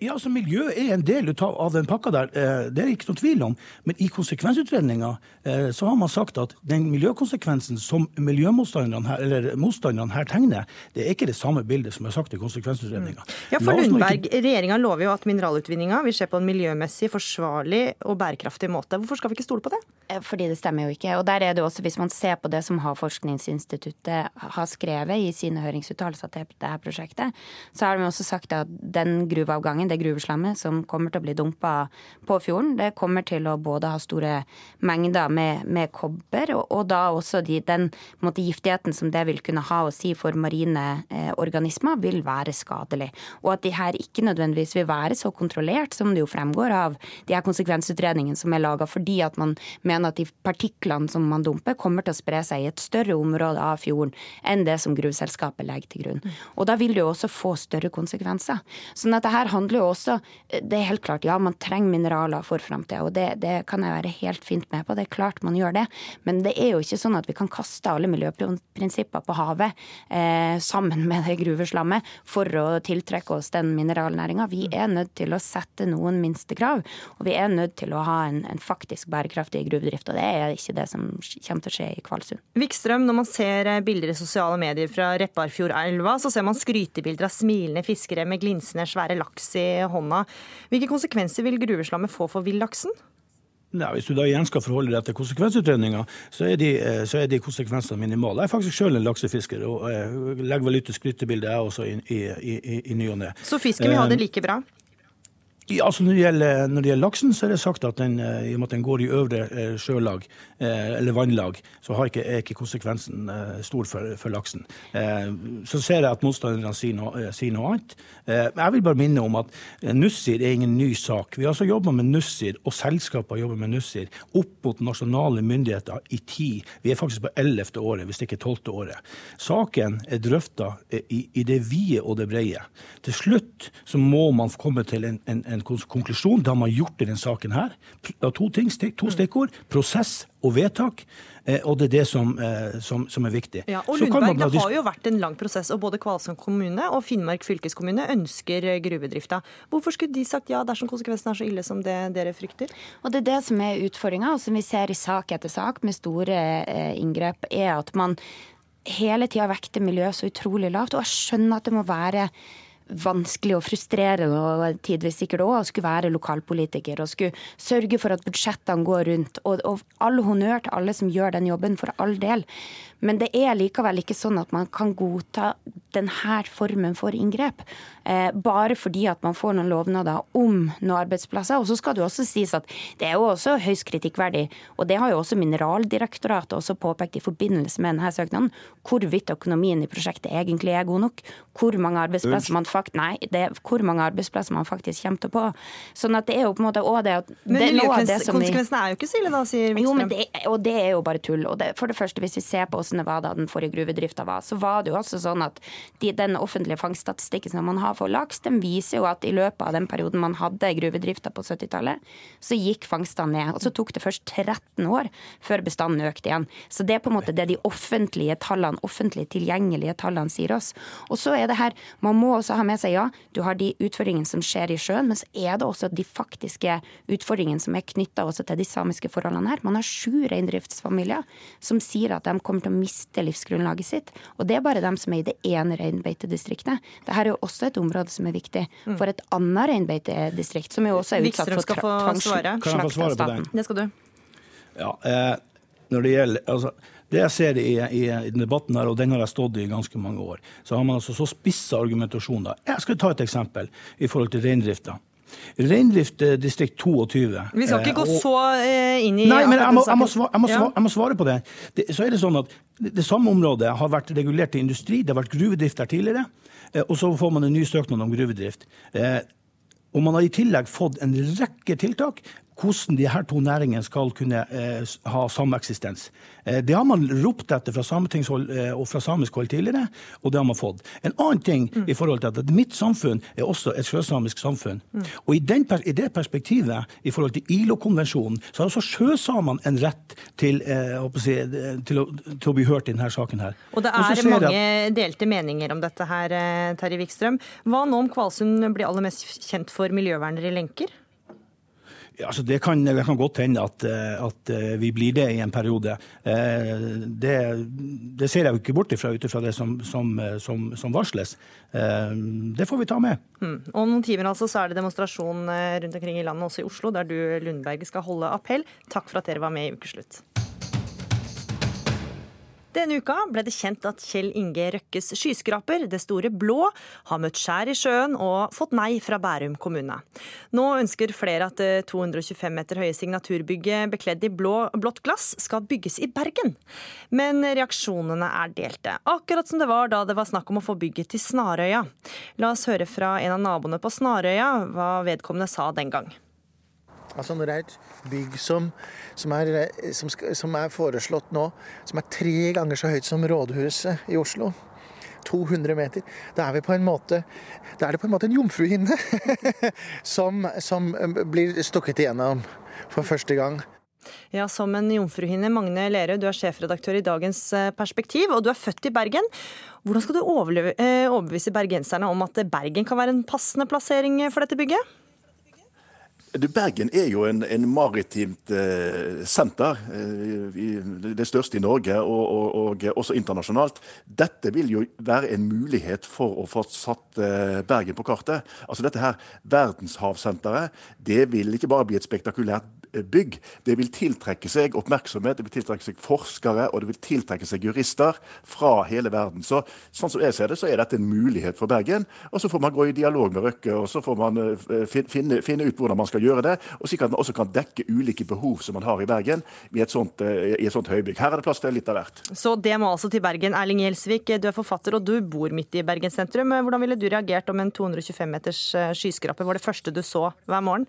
Ja, altså Miljø er en del av den pakka der, eh, det er ikke noen tvil om. Men i konsekvensutredninga eh, så har man sagt at den miljøkonsekvensen som miljømotstanderne her, eller motstanderne her tegner, det er ikke det samme bildet som er sagt i konsekvensutredninga. Mm. Ja, for Lundberg, ikke... regjeringa lover jo at mineralutvinninga vil skje på en miljømessig forsvarlig og bærekraftig måte. Hvorfor skal vi ikke stole på det? Eh, fordi det stemmer jo ikke. Og der er det også, hvis man ser på det som Havforskningsinstituttet har skrevet i sine høringsuttalelser til dette prosjektet, så har de også sagt at den gruveavgangen det gruveslammet som kommer til å bli dumpa på fjorden. Det kommer til å både ha store mengder med, med kobber, og, og, da også de, den måte, giftigheten som det vil kunne ha å si for marine eh, organismer, vil være skadelig. Og at de her ikke nødvendigvis vil være så kontrollert som det jo fremgår av de her konsekvensutredningene som er laga, fordi at man mener at de partiklene som man dumper, kommer til å spre seg i et større område av fjorden enn det som gruveselskapet legger til grunn. Og da vil det jo også få større konsekvenser. Sånn at det her handler jo også Det er helt klart, ja, man trenger mineraler for framtida, og det, det, kan jeg være helt fint med på. Det er klart man gjør det. Men det er jo ikke sånn at vi kan kaste alle miljøprinsipper på havet eh, sammen med det gruveslammet for å tiltrekke oss den mineralnæringa. Vi er nødt til å sette noen minstekrav, og vi er nødt til å ha en, en faktisk bærekraftig gruvedrift. Og det er ikke det som kommer til å skje i Kvalsund. Vikstrøm, når man ser bilder i sosiale medier fra Repparfjordelva, så ser man skrytebilder av smilende fiskere med glinsende svære laks i hånda. Hvilke konsekvenser vil gruveslammet få for villaksen? Nei, hvis du da igjen skal forholde deg til konsekvensutredninga, så, eh, så, er de konsekvensene minimale. Jeg er faktisk sjøl en laksefisker, og jeg legger vel ut et skrytebilde jeg også i, i, i, i ny og ne. Så fisken vil ha det eh, like bra? Ja, altså når det, gjelder, når det, gjelder, laksen, så er det sagt at den, eh, i og med at den går i øvre eh, sjølag, eh, eller vannlag, så ikke, er ikke konsekvensen stor for, for, laksen. Så ser jeg at motstanderne sier noe, sier noe annet. Jeg vil bare minne om at Nussir er ingen ny sak. Vi har altså jobba med Nussir, og selskaper jobber med Nussir, opp mot nasjonale myndigheter i tid. Vi er faktisk på ellevte året, hvis det ikke er tolvte året. Saken er drøfta i, i, det vide og det brede. Til slutt så må man komme til en, en, en konklusjon. Det har man gjort i denne saken her. To, ting, to stikkord. Prosess og vedtak. Eh, og det er det som, eh, som, som er viktig. Ja, og Lundberg, Det har jo vært en lang prosess, og både Kvalsund kommune og Finnmark fylkeskommune ønsker eh, gruvedrifta. Hvorfor skulle de sagt ja dersom konsekvensen er så ille som det dere frykter? Og Det er det som er utfordringa, og som vi ser i sak etter sak med store inngrep, er at man hele tida vekter miljøet så utrolig lavt. Og jeg skjønner at det må være vanskelig og frustrerende og tidvis sikkert òg å skulle være lokalpolitiker og skulle sørge for at budsjettene går rundt. Og, og all honnør til alle som gjør den jobben, for all del. Men det er likevel ikke sånn at man kan godta denne formen for inngrep. Eh, bare fordi at man får noen lovnader om noen arbeidsplasser. Og så skal det jo også sies at det er jo også høyst kritikkverdig, og det har jo også Mineraldirektoratet også påpekt i forbindelse med denne søknaden, hvorvidt økonomien i prosjektet egentlig er god nok. Hvor mange arbeidsplasser man fakt, nei, det er hvor mange arbeidsplasser man faktisk kommer til på. Sånn at det er jo på en måte òg det at Men miljøkonsekvensene er jo ikke så ille, da, sier Wikstrøm. Jo, men det, og det er jo bare tull. Og det, for det første, hvis vi ser på hvordan det var da den forrige gruvedrifta var, så var det jo også sånn at de, den offentlige fangststatistikken som man har for laks, den viser jo at i løpet av den perioden man hadde gruvedrifta på 70-tallet, så gikk fangstene ned. Og så tok det først 13 år før bestanden økte igjen. Så det er på en måte det de offentlige tallene, offentlig tilgjengelige tallene sier oss. Og så er det her, man må også ha med seg, ja, du har de utfordringene som skjer i sjøen, men så er det også de faktiske utfordringene som er knytta også til de samiske forholdene her. Man har sju reindriftsfamilier som sier at de kommer til å miste livsgrunnlaget sitt. Og det er bare dem som er i det ene reinbeitedistriktet. Dette er jo også et område som er viktig mm. for et annet reinbeitedistrikt, som jo også er utsatt for tvangsslakt av staten. Det skal du. Ja, eh, når det gjelder altså, det jeg ser i, i, i debatten her, og den har jeg stått i ganske mange år, så har man altså så spissa argumentasjoner. Jeg skal ta et eksempel i forhold til reindrifta. Reindrift eh, distrikt 22. Vi skal ikke gå eh, så eh, inn i Nei, men jeg må, jeg må, svare, jeg må, svare, jeg må svare, på det. det. Så er det sånn at det, det samme området har vært regulert til industri. Det har vært gruvedrift der tidligere. Og så får man en ny søknad om gruvedrift. Og man har i tillegg fått en rekke tiltak hvordan de her to næringene skal kunne eh, ha sameksistens. Eh, det har man ropt etter fra sametingshold eh, og fra samisk hold tidligere, og det har man fått. En annen ting mm. i forhold til at mitt samfunn er også et sjøsamisk samfunn. Mm. Og i, den, i, det perspektivet, i forhold til ILO-konvensjonen, så har også sjøsamene en rett til, eh, si, til, å, til, å, bli hørt i denne saken her. Og det er mange at, delte meninger om dette her, Terje Wikstrøm. Hva nå om Kvalsund blir aller mest kjent for miljøvernere i lenker? Altså det, kan, det, kan, godt hende at, eh, at, eh, vi blir det i en periode. Eh, det, det ser jeg jo ikke bort ifra ut ifra det som, som, som, som, varsles. Det får vi ta med. Mm. Om noen timer altså så er det demonstrasjon rundt omkring i landet, også i Oslo, der du Lundberg skal holde appell. Takk for at dere var med i Ukeslutt. Denne uka ble det kjent at Kjell Inge Røkkes skyskraper, Det Store Blå, har møtt skjær i sjøen og fått nei fra Bærum kommune. Nå ønsker flere at det 225 meter høye signaturbygget bekledd i blå, blått glass skal bygges i Bergen. Men reaksjonene er delte, akkurat som det var da det var snakk om å få bygget til Snarøya. La oss høre fra en av naboene på Snarøya hva vedkommende sa den gang. Altså Når det er et bygg som, som, er, som, som, er, foreslått nå, som er tre ganger så høyt som rådhuset i Oslo, 200 meter. Da er vi på en måte Da er det på en måte en jomfruhinne [LAUGHS] som, som blir stukket igjennom for første gang. Ja, Som en jomfruhinne. Magne Lerøe, du er sjefredaktør i Dagens eh, Perspektiv, og du er født i Bergen. Hvordan skal du eh, overbevise bergenserne om at Bergen kan være en passende plassering for dette bygget? Bergen er jo en, en maritimt eh, senter. Eh, det største i Norge, og, og, og, også internasjonalt. Dette vil jo være en mulighet for å få satt eh, Bergen på kartet. Altså Dette her verdenshavsenteret det vil ikke bare bli et spektakulært bygg. Det vil tiltrekke seg oppmerksomhet, det vil tiltrekke seg forskere og det vil tiltrekke seg jurister fra hele verden. Så, sånn som jeg ser det, så er dette en mulighet for Bergen. Og så får man gå i dialog med Røkke, og så får man uh, finne, finne, ut hvordan man skal gjøre det. Og slik at man også kan dekke ulike behov som man har i Bergen i et sånt, uh, i et sånt høybygg. Her er det plass til litt av hvert. Så det må altså til Bergen. Erling Gjelsvik, du er forfatter og du bor midt i Bergen sentrum. Hvordan ville du reagert om en 225 meters eh, skyskraper var det første du så hver morgen?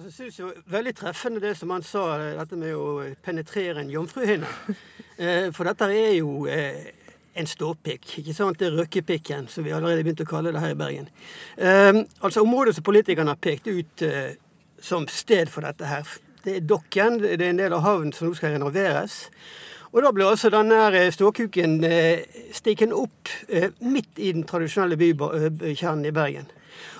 Jeg synes jo Veldig treffende det som han sa, dette med å penetrere en jomfruhinne. [LAUGHS] Eh, for dette er jo eh, en ståpikk. ikke sant? Det er røkkepikken, som vi allerede begynte å kalle det her i Bergen. Eh, altså Området som politikerne har pekt ut som sted for dette her, det er Dokken. Det er en del av havnen som nå skal renoveres. Og da ble altså denne ståkuken stikken opp midt i den tradisjonelle bykjernen i Bergen.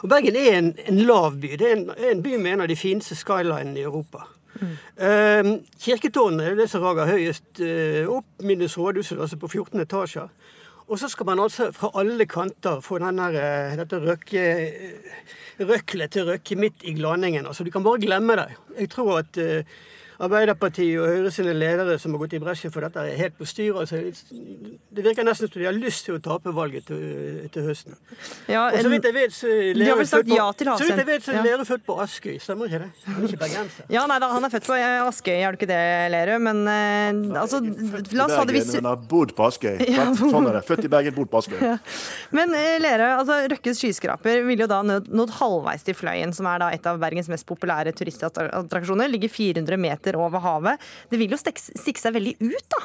Og Bergen er en, en lav by. Det er en, en, by med en av de fineste skylinene i Europa. Mm. Uh, kirketårnet er det som rager høyest uh, opp. Minus rådhuset, altså på 14 etasjer. Og så skal man altså fra alle kanter få denne, uh, dette røkke, røklet til Røkke midt i glaningen. Altså, du kan bare glemme det. Jeg tror at uh, Arbeiderpartiet og Høyre sine ledere som har gått i bresjen for dette, er helt på styr. Altså, det virker nesten som de har lyst til å tape valget til, til høsten. Ja, og så vidt jeg vet, så er vel sagt ja Lerøe født på Askøy, stemmer ikke det? Han er ikke bergenser. Ja, nei da, han er født på Askøy, er du ikke det, Lerøe? Men uh, altså, la oss ha det hvis Men har bodd på Askøy. [LAUGHS] Sånn er det. Født i Bergen, bodd på Askøy. Ja. Men uh, Lerøe, altså Røkkes skyskraper ville jo da nådd halvveis til Fløyen, som er da et av Bergens mest populære turistattraksjoner. Ligger 400 meter meter over havet. Det vil jo stikke seg veldig ut, da?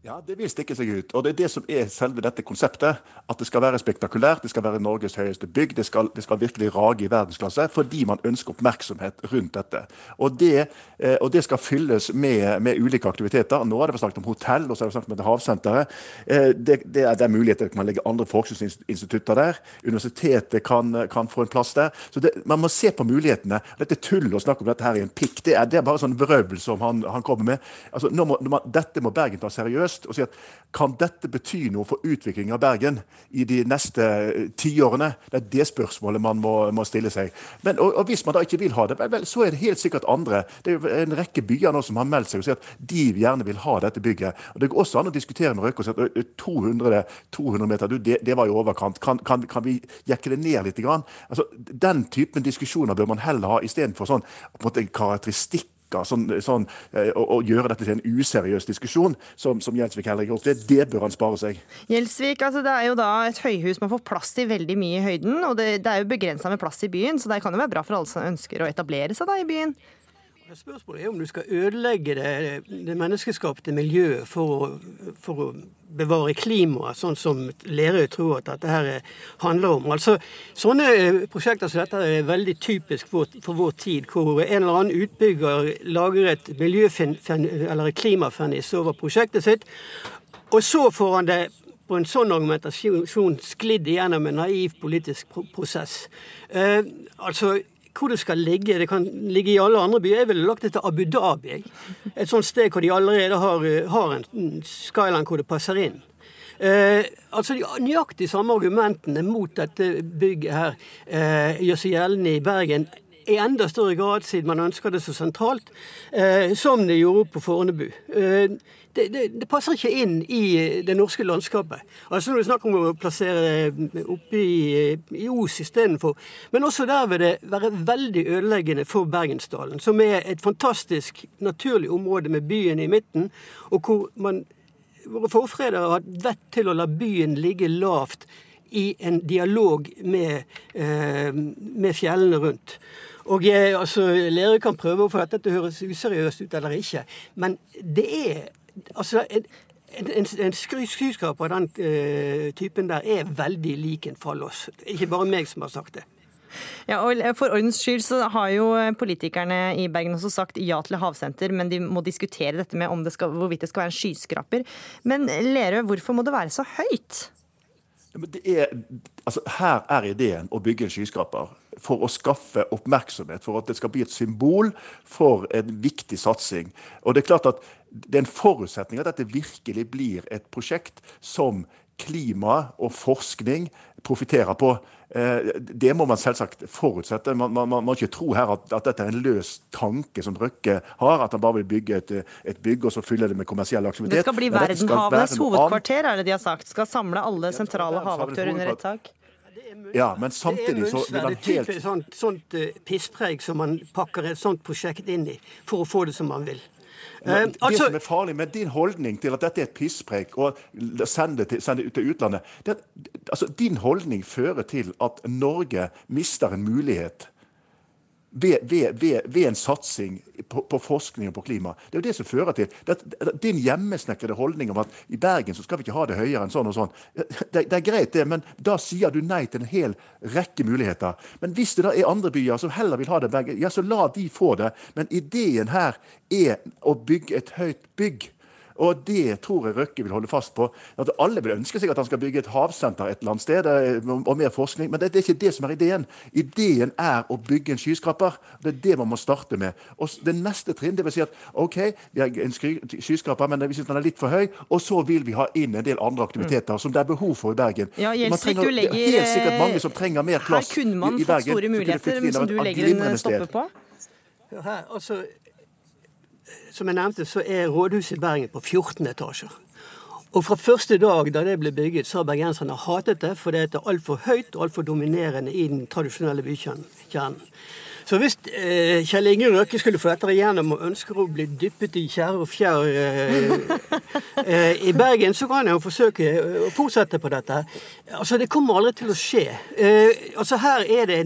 Ja, det vil stikke seg ut. Og det er det som er selve dette konseptet. At det skal være spektakulært, det skal være Norges høyeste bygg. Det skal, det skal virkelig rage i verdensklasse fordi man ønsker oppmerksomhet rundt dette. Og det, eh, og det skal fylles med, med, ulike aktiviteter. Nå har det vært snakket om hotell og så har det snakket om havsenteret. Eh, det, det, er, det er muligheter til man legge andre forskningsinstitutter der. Universitetet kan, kan få en plass der. Så Man må se på mulighetene. Dette tullet å snakke om dette her i en pikk, det er, er bare sånn berøvelse som han, han kommer med. Altså, må, man, dette må Bergen ta seriøst seriøst og si at kan dette bety noe for utviklingen av Bergen i de neste eh, tiårene? Det er det spørsmålet man må, må stille seg. Men, og, og, Hvis man da ikke vil ha det, vel, så er det helt sikkert andre. Det er en rekke byer nå som har meldt seg og sier at de gjerne vil ha dette bygget. Og Det går også an å diskutere med Røkke at 200, 200 meter, det, det, var i overkant. Kan, kan, kan, vi jekke det ned litt? Altså, den typen diskusjoner bør man heller ha istedenfor sånn, på en måte, karakteristikk sånn, sånn, eh, og, og, gjøre dette til en useriøs diskusjon, som, som Gjelsvik heller har gjort. Det, det bør han spare seg. Gjelsvik, altså det er jo da et høyhus man får plass til veldig mye i høyden, og det, det er jo begrensa med plass i byen, så det kan jo være bra for alle som ønsker å etablere seg da i byen. Spørsmålet er om du skal ødelegge det, det menneskeskapte miljøet for å, for å bevare klimaet, sånn som Lerøy tror at dette her handler om. Altså, Sånne eh, prosjekter som dette er veldig typisk for, for vår tid, hvor en eller annen utbygger lager et klimafennis over prosjektet sitt, og så får han det på en sånn argumentasjon sklidd igjennom en naiv politisk prosess. Eh, altså, hvor det skal ligge. Det kan ligge i alle andre byer. Jeg ville lagt det til Abu Dhabi. Et sånt sted hvor de allerede har, har en skyline hvor det passer inn. Eh, altså De nøyaktig samme argumentene mot dette bygget her eh, gjør seg gjeldende i Bergen i enda større grad, siden man ønsker det så sentralt, eh, som det gjorde på Fornebu. Eh, det, det, det, passer ikke inn i det norske landskapet. Altså Når du snakker om å plassere oppe i, i Os istedenfor Men også der vil det være veldig ødeleggende for Bergensdalen, som er et fantastisk naturlig område med byen i midten, og hvor man, våre forfedre har hatt vett til å la byen ligge lavt i en dialog med, eh, med fjellene rundt. Og eh, altså, Lerøy kan prøve å få dette til å høres useriøst ut eller ikke, men det er altså, en, en, en skyskraper av den uh, typen der er veldig lik en fallos. Ikke bare meg som har sagt det. Ja, og For ordens skyld så har jo politikerne i Bergen også sagt ja til havsenter, men de må diskutere dette med om det skal, hvorvidt det skal være en skyskraper. Men Lerøe, hvorfor må det være så høyt? Er, altså, her er ideen å bygge en skyskraper for å skaffe oppmerksomhet, for at det skal bli et symbol for en viktig satsing. Og Det er klart at det er en forutsetning at dette virkelig blir et prosjekt som klima og forskning profitterer på. Eh, det må man selvsagt forutsette. Man, man, man må ikke tro her at, at, dette er en løs tanke som Røkke har. At han bare vil bygge et, et bygg og så fylle det med kommersiell aktivitet. Det skal bli verdenhavenes hovedkvarter, er det de har sagt. Skal samle alle sentrale havaktører under et tak. Ja, men samtidig så vil han helt Det er sånt, sånt uh, pisspreik som man pakker et sånt prosjekt inn i for å få det som man vil. Men det altså, som er farlig med din holdning til at dette er et pisspreik, og send det, sende det til utlandet det, altså, Din holdning fører til at Norge mister en mulighet ved, ved, ved, ved, en satsing på, på, forskning og på klima. Det er jo det som fører til det, din hjemmesnekrede holdning om at i Bergen så skal vi ikke ha det høyere enn sånn og sånn. Det, det, er greit, det, men da sier du nei til en hel rekke muligheter. Men hvis det da er andre byer som heller vil ha det Bergen, ja, så la de få det. Men ideen her er å bygge et høyt bygg. Og det tror jeg Røkke vil holde fast på. At Alle vil ønske seg at han skal bygge et havsenter et eller annet sted, eh, og mer forskning, men det, er ikke det som er ideen. Ideen er å bygge en skyskraper. Det er det man må starte med. Og Det neste trinn det vil si at OK, vi har en skyskraper, men vi syns den er litt for høy, og så vil vi ha inn en del andre aktiviteter mm. som det er behov for i Bergen. Ja, Gjelsvik, trenger, du legger, det er helt sikkert mange som trenger mer plass i, i Bergen. Her kunne man fått store muligheter som du legger en stopper på. Her, altså, som jeg nevnte, så er rådhuset i Bergen på 14 etasjer. Og fra første dag da det ble bygget, så har bergenserne hatet det, for det er altfor høyt og altfor dominerende i den tradisjonelle bykjernen. Så hvis eh, Kjell Inge Røkke skulle få dette igjennom og ønsker å bli dyppet i tjære og fjær eh, eh, i Bergen, så kan han jo forsøke å fortsette på dette. Altså, Det kommer aldri til å skje. Eh, altså, Her er det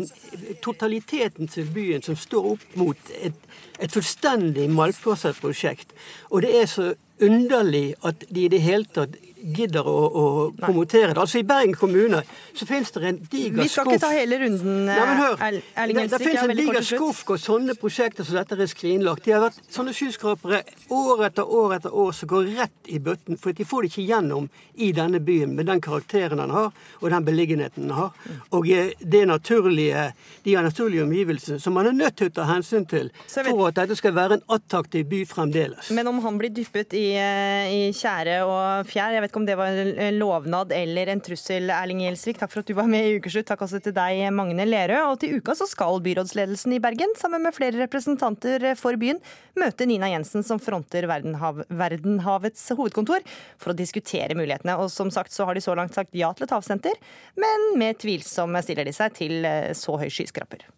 totaliteten til byen som står opp mot et et fullstendig malplassert prosjekt. Og det er så underlig at de i det hele tatt gidder å, å promotere det. Altså I Bergen kommune så finnes det en diger skuff Vi skal ikke ta hele runden, Nei, men hør, Erling Det, det finnes en diger skuff og sånne prosjekter som dette er skrinlagt. De har vært sånne skyskrapere år etter år etter år som går rett i bøtten. For de får det ikke gjennom i denne byen med den karakteren den har, og den beliggenheten den har. Og eh, det naturlige, de naturlige omgivelsene som man er nødt til å ta hensyn til for at dette skal være en attraktiv by fremdeles. Men om han blir dyppet i, eh, i tjære og fjær, jeg vet ikke om det var en lovnad eller en trussel, Erling Gjelsvik. Takk for at du var med i Ukeslutt. Takk også til deg, Magne Lerøe. Og til uka så skal byrådsledelsen i Bergen, sammen med flere representanter for byen, møte Nina Jensen, som fronter Verdenhav Verdenhavets hovedkontor, for å diskutere mulighetene. Og som sagt så har de så langt sagt ja til et havsenter, men med tvilsomme stiller de seg til eh, så høy skyskraper.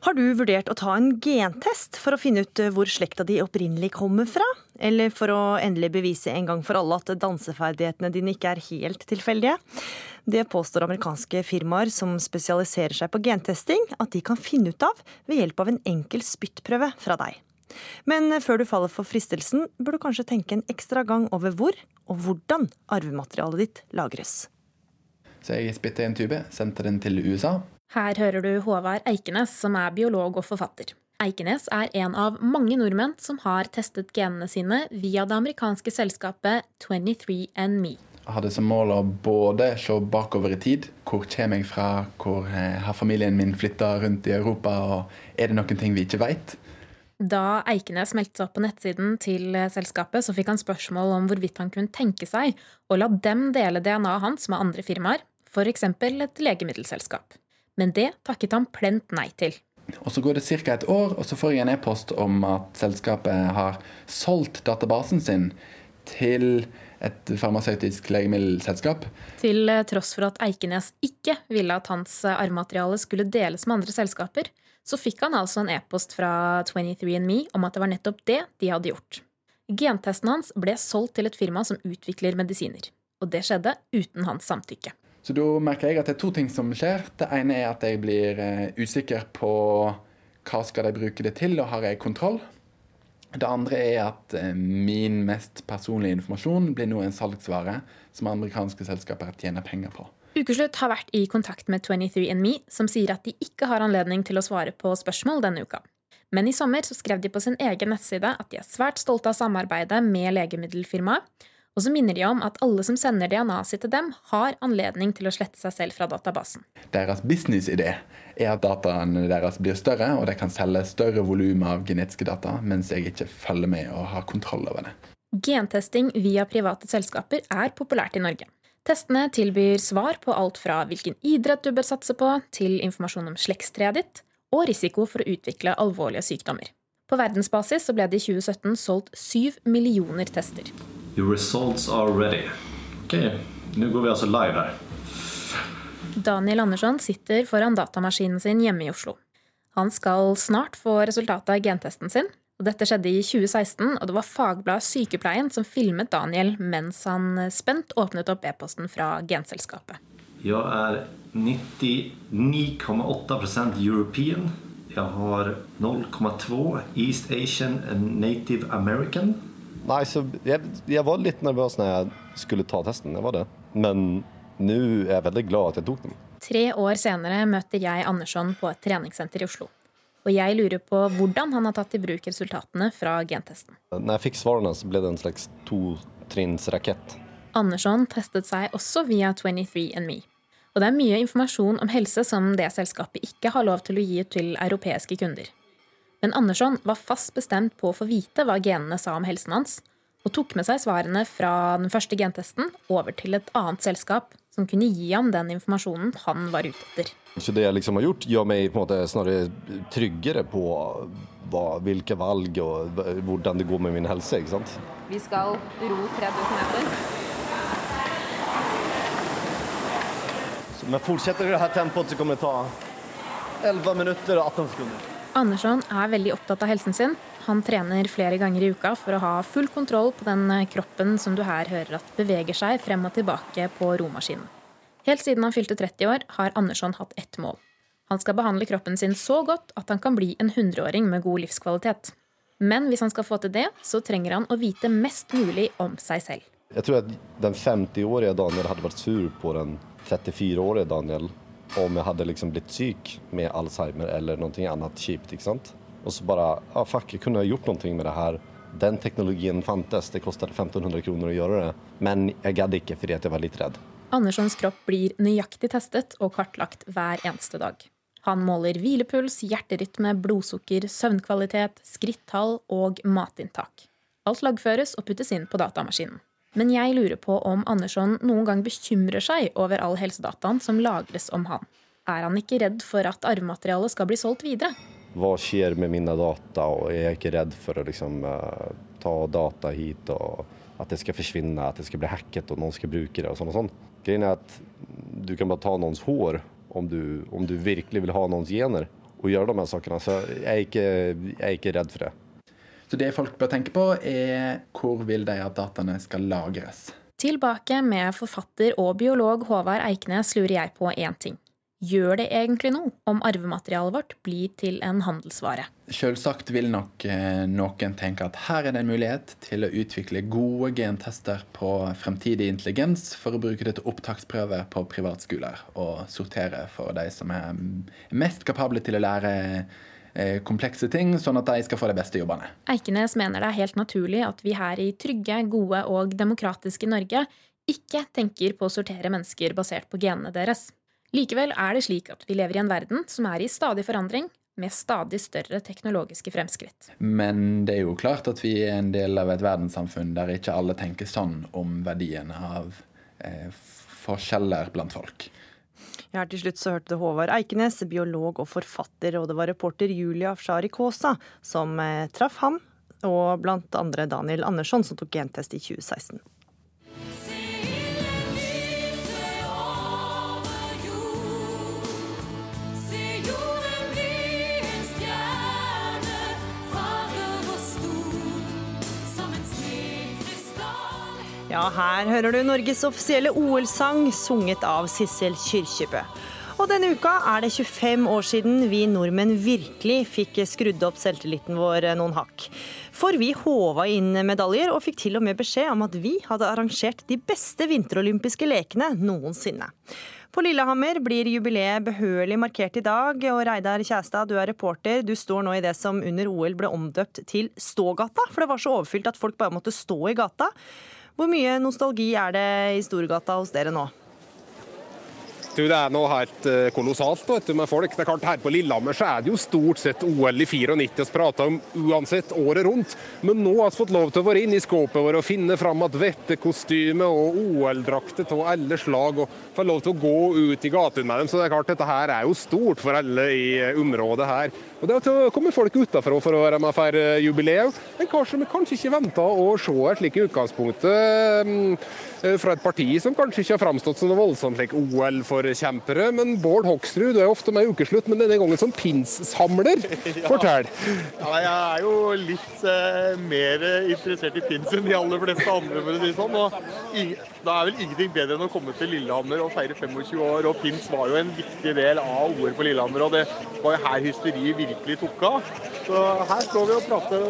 Har du vurdert å ta en gentest for å finne ut eh, hvor slekta di opprinnelig kommer fra? Eller for å endelig bevise en gang for alle at danseferdighetene dine ikke er helt tilfeldige? Det påstår amerikanske firmaer som spesialiserer seg på gentesting, at de kan finne ut av ved hjelp av en enkel spyttprøve fra deg. Men før du faller for fristelsen, bør du kanskje tenke en ekstra gang over hvor og hvordan arvematerialet ditt lagres. Så jeg spytta i en tube, sendte den til USA, her hører du Håvard Eikenes, som er biolog og forfatter. Eikenes er en av mange nordmenn som har testet genene sine via det amerikanske selskapet 23andMe. Jeg hadde som mål å både se bakover i tid. Hvor kommer jeg fra? Hvor eh, har familien min flytta rundt i Europa? Og er det noen ting vi ikke veit? Da Eikenes meldte seg opp på nettsiden til selskapet, så fikk han spørsmål om hvorvidt han kunne tenke seg å la dem dele DNA-et hans med andre firmaer, f.eks. et legemiddelselskap men det takket han plent nei til. Og Så går det ca. et år, og så får jeg en e-post om at selskapet har solgt databasen sin til et farmasøytisk legemiddelselskap. Til eh, tross for at Eikenes ikke ville at hans eh, arvemateriale skulle deles med andre selskaper, så fikk han altså en e-post fra 23andMe om at det var nettopp det de hadde gjort. Gentesten hans ble solgt til et firma som utvikler medisiner. Og det skjedde uten hans samtykke. Så da merker jeg at det er to ting som skjer. Det ene er at jeg blir eh, usikker på hva skal de bruke det til, og har jeg kontroll? Det andre er at eh, min mest personlige informasjon blir nå en salgsvare som amerikanske selskaper tjener penger på. Ukeslutt har vært i kontakt med 23andMe, som sier at de ikke har anledning til å svare på spørsmål denne uka. Men i sommer så skrev de på sin egen nettside at de er svært stolte av samarbeidet med legemiddelfirmaet, og så minner de om at alle som sender DNA-et sitt til dem, har anledning til å slette seg selv fra databasen. Deres businessidé er at dataene deres blir større, og de kan selge større volum av genetiske data, mens jeg ikke følger med og har kontroll over det. Gentesting via private selskaper er populært i Norge. Testene tilbyr svar på alt fra hvilken idrett du bør satse på, til informasjon om slektstreet ditt, og risiko for å utvikle alvorlige sykdommer. På verdensbasis ble det i 2017 solgt syv millioner tester. Your results are ready. Ok, nå går vi altså live her. Daniel Andersson sitter foran datamaskinen sin hjemme i Oslo. Han skal snart få resultatet av gentesten sin. og Dette skjedde i 2016, og det var fagbladet Sykepleien som filmet Daniel mens han spent åpnet opp e-posten fra genselskapet. Jeg er 99,8% European. Jeg har 0,2 East Asian and Native American. Nei, så jeg, jeg, var litt nervøs når jeg skulle ta testen. Jeg var det. Men nå er jeg veldig glad at jeg tok den. Tre år senere møter jeg Andersson på et treningssenter i Oslo. Og jeg lurer på hvordan han har tatt i bruk resultatene fra gentesten. Når jeg fikk svarene, så ble det en slags totrinnsrakett. Andersson testet seg også via 23andMe. Og det er mye informasjon om helse som det selskapet ikke har lov til å gi til europeiske kunder. Men Andersson var fast bestemt på å få vite hva genene sa om helsen hans, og tok med seg svarene fra den første gentesten over til et annet selskap som kunne gi ham den informasjonen han var ute etter. Så det jeg liksom har gjort, gjør meg på en måte snarere tryggere på hva, hvilke valg og hvordan det går med min helse. ikke sant? Vi skal ro 3000 meter. Men fortsetter i dette tempoet, så kommer det ta 11 minutter og 18 sekunder. Andersson er veldig opptatt av helsen sin. Han trener flere ganger i uka for å ha full kontroll på den kroppen som du her hører at beveger seg frem og tilbake på romaskinen. Helt siden han fylte 30 år, har Andersson hatt ett mål. Han skal behandle kroppen sin så godt at han kan bli en hundreåring med god livskvalitet. Men hvis han skal få til det, så trenger han å vite mest mulig om seg selv. Jeg tror at den 50-årige Daniel hadde vært sur på den 34-årige Daniel om jeg hadde liksom blitt syk med Alzheimer eller noe annet kjipt. ikke sant? Og så bare ah, fuck, jeg kunne gjort noe med det her. Den teknologien fantes, det kostet 1500 kroner å gjøre det. Men jeg gadd ikke fordi jeg var litt redd. Anderssons kropp blir nøyaktig testet og kartlagt hver eneste dag. Han måler hvilepuls, hjerterytme, blodsukker, søvnkvalitet, skrittall og matinntak. Alt lagføres og puttes inn på datamaskinen. Men jeg lurer på om Andersson noen gang bekymrer seg over all helsedataen som lagres om han. Er han ikke redd for at arvematerialet skal bli solgt videre? Hva skjer med mine data, og jeg er ikke redd for å liksom, uh, ta data hit og at det skal forsvinne, at det skal bli hacket og noen skal bruke det og sånn og sånn. Greien er at du kan bare ta noens hår om du, om du virkelig vil ha noens gener og gjøre de her sakene. Så jeg er ikke, jeg er ikke redd for det. Så det folk bør tenke på, er hvor vil de at dataene skal lagres? Tilbake med forfatter og biolog Håvard Eiknes lurer jeg på én ting. Gjør det egentlig noe om arvematerialet vårt blir til en handelsvare? Selvsagt vil nok eh, noen tenke at her er det en mulighet til å utvikle gode gentester på fremtidig intelligens for å bruke det til opptaksprøver på privatskoler, og sortere for de som er mest kapable til å lære komplekse ting, sånn at de skal få de beste jobbene. Eikenes mener det er helt naturlig at vi her i trygge, gode og demokratiske Norge ikke tenker på å sortere mennesker basert på genene deres. Likevel er det slik at vi lever i en verden som er i stadig forandring, med stadig større teknologiske fremskritt. Men det er jo klart at vi er en del av et verdenssamfunn der ikke alle tenker sånn om verdiene av eh, forskjeller blant folk. Ja, til slutt så hørte du Håvard Eikenes, biolog og forfatter, og det var reporter Julia Afshari Kaasa som eh, traff ham, og blant andre Daniel Andersson, som tok gentest i 2016. Ja, her hører du Norges offisielle OL-sang, sunget av Sissel Kyrkjebø. Og denne uka er det 25 år siden vi nordmenn virkelig fikk skrudd opp selvtilliten vår noen hakk. For vi håva inn medaljer og fikk til og med beskjed om at vi hadde arrangert de beste vinterolympiske lekene noensinne. På Lillehammer blir jubileet behørig markert i dag, og Reidar Kjæstad, du er reporter. Du står nå i det som under OL ble omdøpt til Stågata, for det var så overfylt at folk bare måtte stå i gata. Hvor mye nostalgi er det i Storgata hos dere nå? Du, Det er noe helt eh, kolossalt du, med folk. Det er klart Her på Lillehammer så er det jo stort sett OL i 94 vi prater om uansett året rundt. Men nå har vi fått lov til å være inne i skåpet vårt og finne fram at vettekostyme og OL-drakter av alle slag. og Få lov til å gå ut i gatene med dem. Så det er klart dette her er jo stort for alle i eh, området her. Og Det kommer folk utenfra for å være med og feire jubileum. En kar som kanskje ikke venta å se et slikt utgangspunkt mm, eh, fra et parti som kanskje ikke har framstått som noe voldsomt like OL-forkjempere. Men Bård Hoksrud, du er ofte med i ukeslutt, men denne gangen som pins-samler. [LAUGHS] Fortell. Ja, jeg er jo litt eh, mer interessert i pins enn de aller fleste andre, for å si det sånn. Og da er vel ingenting bedre enn å komme til Lillehammer og feire 25 år. Og pins var jo en viktig del av OL på Lillehammer, og det var jo her hysteriet virkelig virkelig tok av. Så her står vi og prater,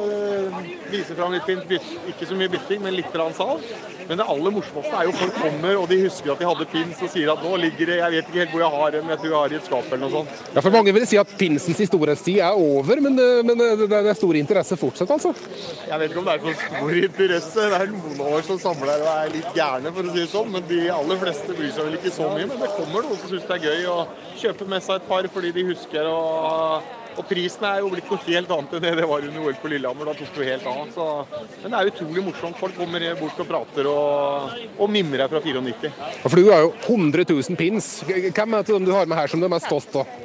viser fram litt fint. Ikke så mye bytting, men litt sal. Men det aller morsomste er jo folk kommer og de husker at de hadde pins og sier at nå ligger det Jeg vet ikke helt hvor jeg har den, jeg tror jeg har i et skap eller noe sånt. Ja, for Mange vil si at pinsens historietid er over, men, det, men det, det er stor interesse fortsatt, altså? Jeg vet ikke om det er så stor interesse. Det er noen år som samler og er litt gærne, for å si det sånn. Men de aller fleste bryr seg vel ikke så mye. Men det kommer noen som syns det er gøy å kjøpe med seg et par fordi de husker å og prisen er jo blitt noe helt annet enn det det var under OL på Lillehammer. Da tok du helt av. Så, men det er utrolig morsomt. Folk kommer bort og prater og, og mimrer fra 94. For du har jo 100 000 pins. Hvem er det du har med her som du er mest stolt av?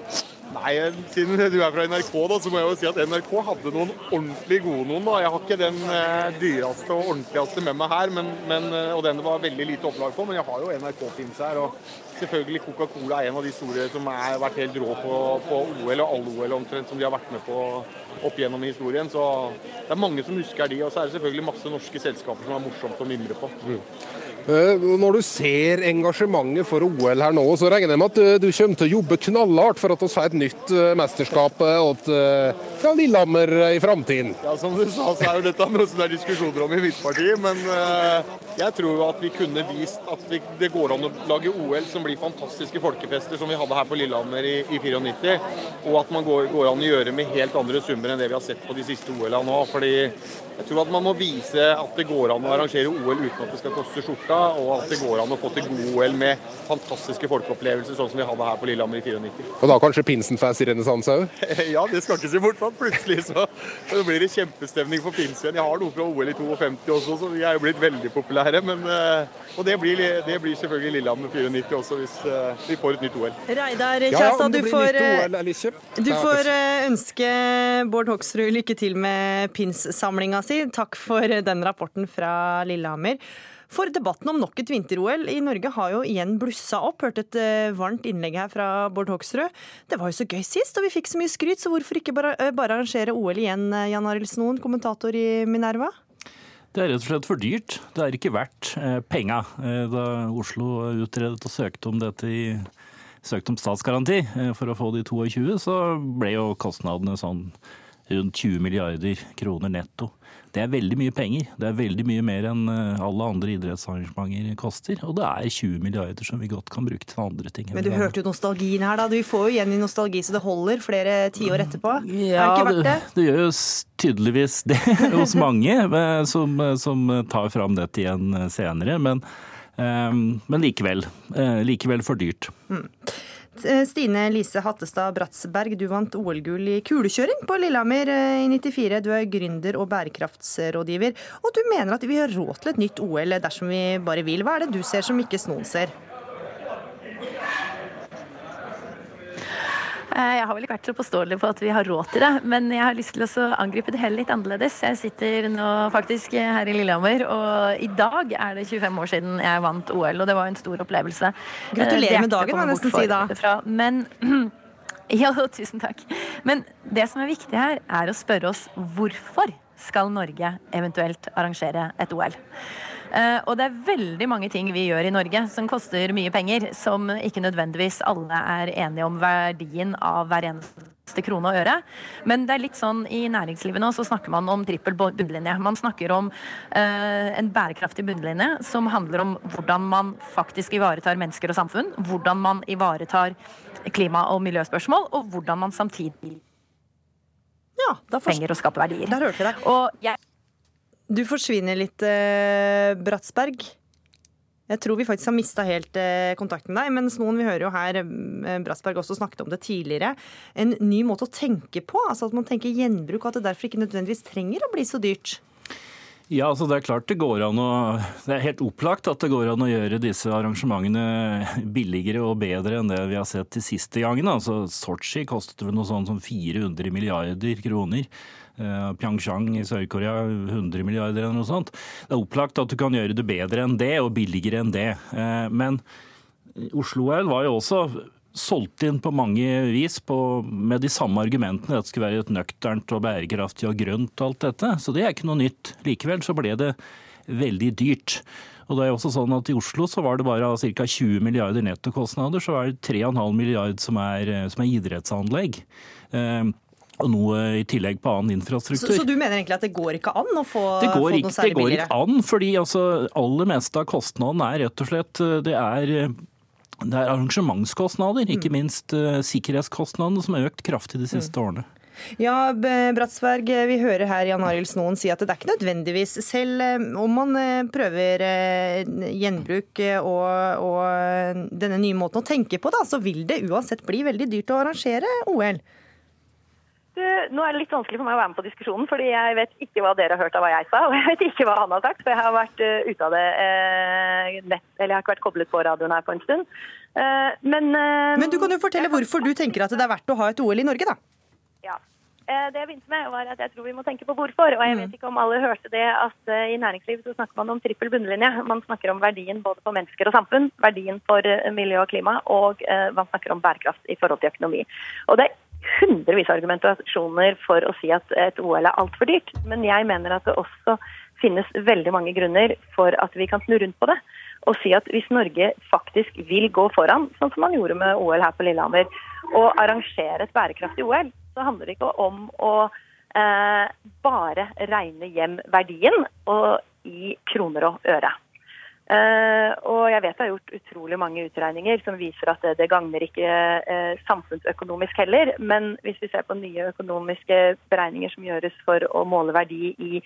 Nei, Siden du er fra NRK, da, så må jeg jo si at NRK hadde noen ordentlig gode noen. da. Jeg har ikke den eh, dyreste og ordentligste med meg her, men, men, eh, og den det var veldig lite opplag på. Men jeg har jo NRK-pins her. og Selvfølgelig Coca-Cola er en av de store som har vært helt rå på, på OL og alle OL omtrent som de har vært med på opp gjennom historien. Så det er mange som husker de. Og så er det selvfølgelig masse norske selskaper som er morsomt å mimre på. Mm. Eh, når du ser engasjementet for OL her nå, så regner jeg med at eh, du kommer til å jobbe knallhardt for at vi får et nytt eh, mesterskap til Lillehammer i framtiden? Ja, som du sa, så er jo dette noe som det er diskusjoner om i mitt parti. Men jeg tror at vi kunne vist at det går an å lage OL som blir fantastiske folkefester, som vi hadde her på Lillehammer i 94. Og at man går, går, an å gjøre med helt andre summer enn det vi har sett på de siste OL-ene nå. fordi jeg tror at man må vise at det går an å arrangere OL uten at det skal koste skjorta, og at det går an å få til god OL med fantastiske folkeopplevelser, sånn som vi hadde her på Lillehammer i 94. Og da kanskje pinsenfest i renessanse òg? [LAUGHS] ja, det skal ikke se bort fra. Plutselig så, så blir det kjempestemning for pins igjen. Jeg har noe fra OL i 52 også, så vi er jo blitt veldig populære. Men, eh, og det blir, det blir selvfølgelig Lillehammer 94 også, hvis eh, vi får et nytt OL. Reidar Kjærstad, du får, du får ønske Bård Hoksrud lykke til med pinssamlinga si. Takk for den rapporten fra Lillehammer. For debatten om nok et vinter-OL i Norge har jo igjen blussa opp. Hørte et eh, varmt innlegg her fra Bård Hoksrud. Det var jo så gøy sist, og vi fikk så mye skryt, så hvorfor ikke bare, eh, bare arrangere OL igjen, eh, Jan Arild Snoen, kommentator i Minerva? Det er rett og slett for dyrt. Det er ikke verdt penga. Da Oslo utredet og søkte om dette i søkte om statsgaranti for å få de 22, så ble jo kostnadene sånn rundt 20 milliarder kroner netto. Det er veldig mye penger. Det er veldig mye mer enn eh, alle andre idrettsarrangementer koster. Og det er 20 milliarder som vi godt kan bruke til andre ting. Men du hørte jo nostalgien her, da. Du får jo igjen i nostalgi så det holder flere tiår etterpå. Ja, er det ikke verdt det? Det, det gjør jo tydeligvis det [LAUGHS] hos mange eh, som, eh, som tar fram dette igjen senere. Men, men likevel. Likevel for dyrt. Mm. Eh, Stine Lise Hattestad Bratsberg, du vant OL-gull i kulekjøring på Lillehammer eh, i 94. Du er gründer og bærekraftsrådgiver, og du mener at vi har råd til et nytt OL dersom vi bare vil. Hva er det du ser som ikke Snoen ser? Jeg har vel ikke vært så påståelig på at vi har råd til det, men jeg har lyst til å angripe det hele litt annerledes. Jeg sitter nå faktisk her i Lillehammer, og i dag er det 25 år siden jeg vant OL, og det var en stor opplevelse. Gratulerer med dagen, må jeg nesten si da. Men [CLEARS THROAT] ja, tusen takk. Men det som er viktig her, er å spørre oss hvorfor skal Norge eventuelt arrangere et OL? Eh, og det er veldig mange ting vi gjør i Norge som koster mye penger, som ikke nødvendigvis alle er enige om verdien av hver eneste krone og øre. Men det er litt sånn i næringslivet nå så snakker man om trippel bunnlinje. Man snakker om eh, en bærekraftig bunnlinje som handler om hvordan man faktisk ivaretar mennesker og samfunn. Hvordan man ivaretar klima- og miljøspørsmål, og hvordan man samtidig ja, trenger å skape verdier. Der hørte vi deg. Du forsvinner litt, eh, Bratsberg. Jeg tror vi faktisk har mista helt eh, kontakten med deg. Mens noen, vi hører jo her eh, Bratsberg også snakket om det tidligere. En ny måte å tenke på. altså At man tenker gjenbruk, og at det derfor ikke nødvendigvis trenger å bli så dyrt. Ja, altså Det er klart det går an å Det er helt opplagt at det går an å gjøre disse arrangementene billigere og bedre enn det vi har sett de siste gangene. Altså Sotsji kostet vel noe sånn som 400 milliarder kroner. Eh, Pyeongchang i Sør-Korea 100 milliarder eller noe sånt. Det er opplagt at du kan gjøre det bedre enn det og billigere enn det. Eh, Men Oslo-OL var jo også solgt inn på mange vis på, med de samme argumentene. At det skulle være et nøkternt og bærekraftig og grønt og alt dette. Så det er ikke noe nytt. Likevel så ble det veldig dyrt. Og det er også sånn at I Oslo så var det bare ca. 20 milliarder nettokostnader, så er det 3,5 milliard som er, som er idrettsanlegg. Eh, og noe i tillegg på annen infrastruktur. Så, så, du mener egentlig at det går ikke an å få, det går få noe særlig billigere? Det går ikke an, fordi altså, aller meste av kostnaden er rett og slett det er, det er arrangementskostnader, ikke Mm. minst uh, sikkerhetskostnadene, som har økt kraftig de siste årene. Ja, Bratsberg, vi hører her Jan Arild Snoen si at det er ikke nødvendigvis, selv eh, om man eh, prøver eh, gjenbruk eh, og, og denne nye måten å tenke på, da, så vil det uansett bli veldig dyrt å arrangere OL. Nå er det litt vanskelig for meg å være med på diskusjonen, fordi jeg vet ikke hva dere har hørt av hva jeg sa, og jeg vet ikke hva han har sagt, for jeg har vært uh, ute av det uh, nett, eller jeg har ikke vært koblet på radioen her på en stund. Uh, men, Men du kan jo fortelle hvorfor du tenker at det er verdt å ha et OL i Norge, da. Ja. Det jeg begynte med, var at jeg tror vi må tenke på hvorfor. Og jeg vet ikke om alle hørte det at i næringslivet så snakker man om trippel bunnlinje. Man snakker om verdien både for mennesker og samfunn, verdien for miljø og klima, og man snakker om bærekraft i forhold til økonomi. Og det er hundrevis av argumentasjoner for å si at et OL er altfor dyrt. Men jeg mener at det også finnes veldig mange grunner for at vi kan snu rundt på det. Og si at hvis Norge faktisk vil gå foran, sånn som man gjorde med OL her på Lillehammer, og arrangere et bærekraftig OL, så handler det ikke om å eh, bare regne hjem verdien og i kroner og øre. Eh, og jeg vet det er gjort utrolig mange utregninger som viser at det, det gagner ikke eh, samfunnsøkonomisk heller. Men hvis vi ser på nye økonomiske beregninger som gjøres for å måle verdi i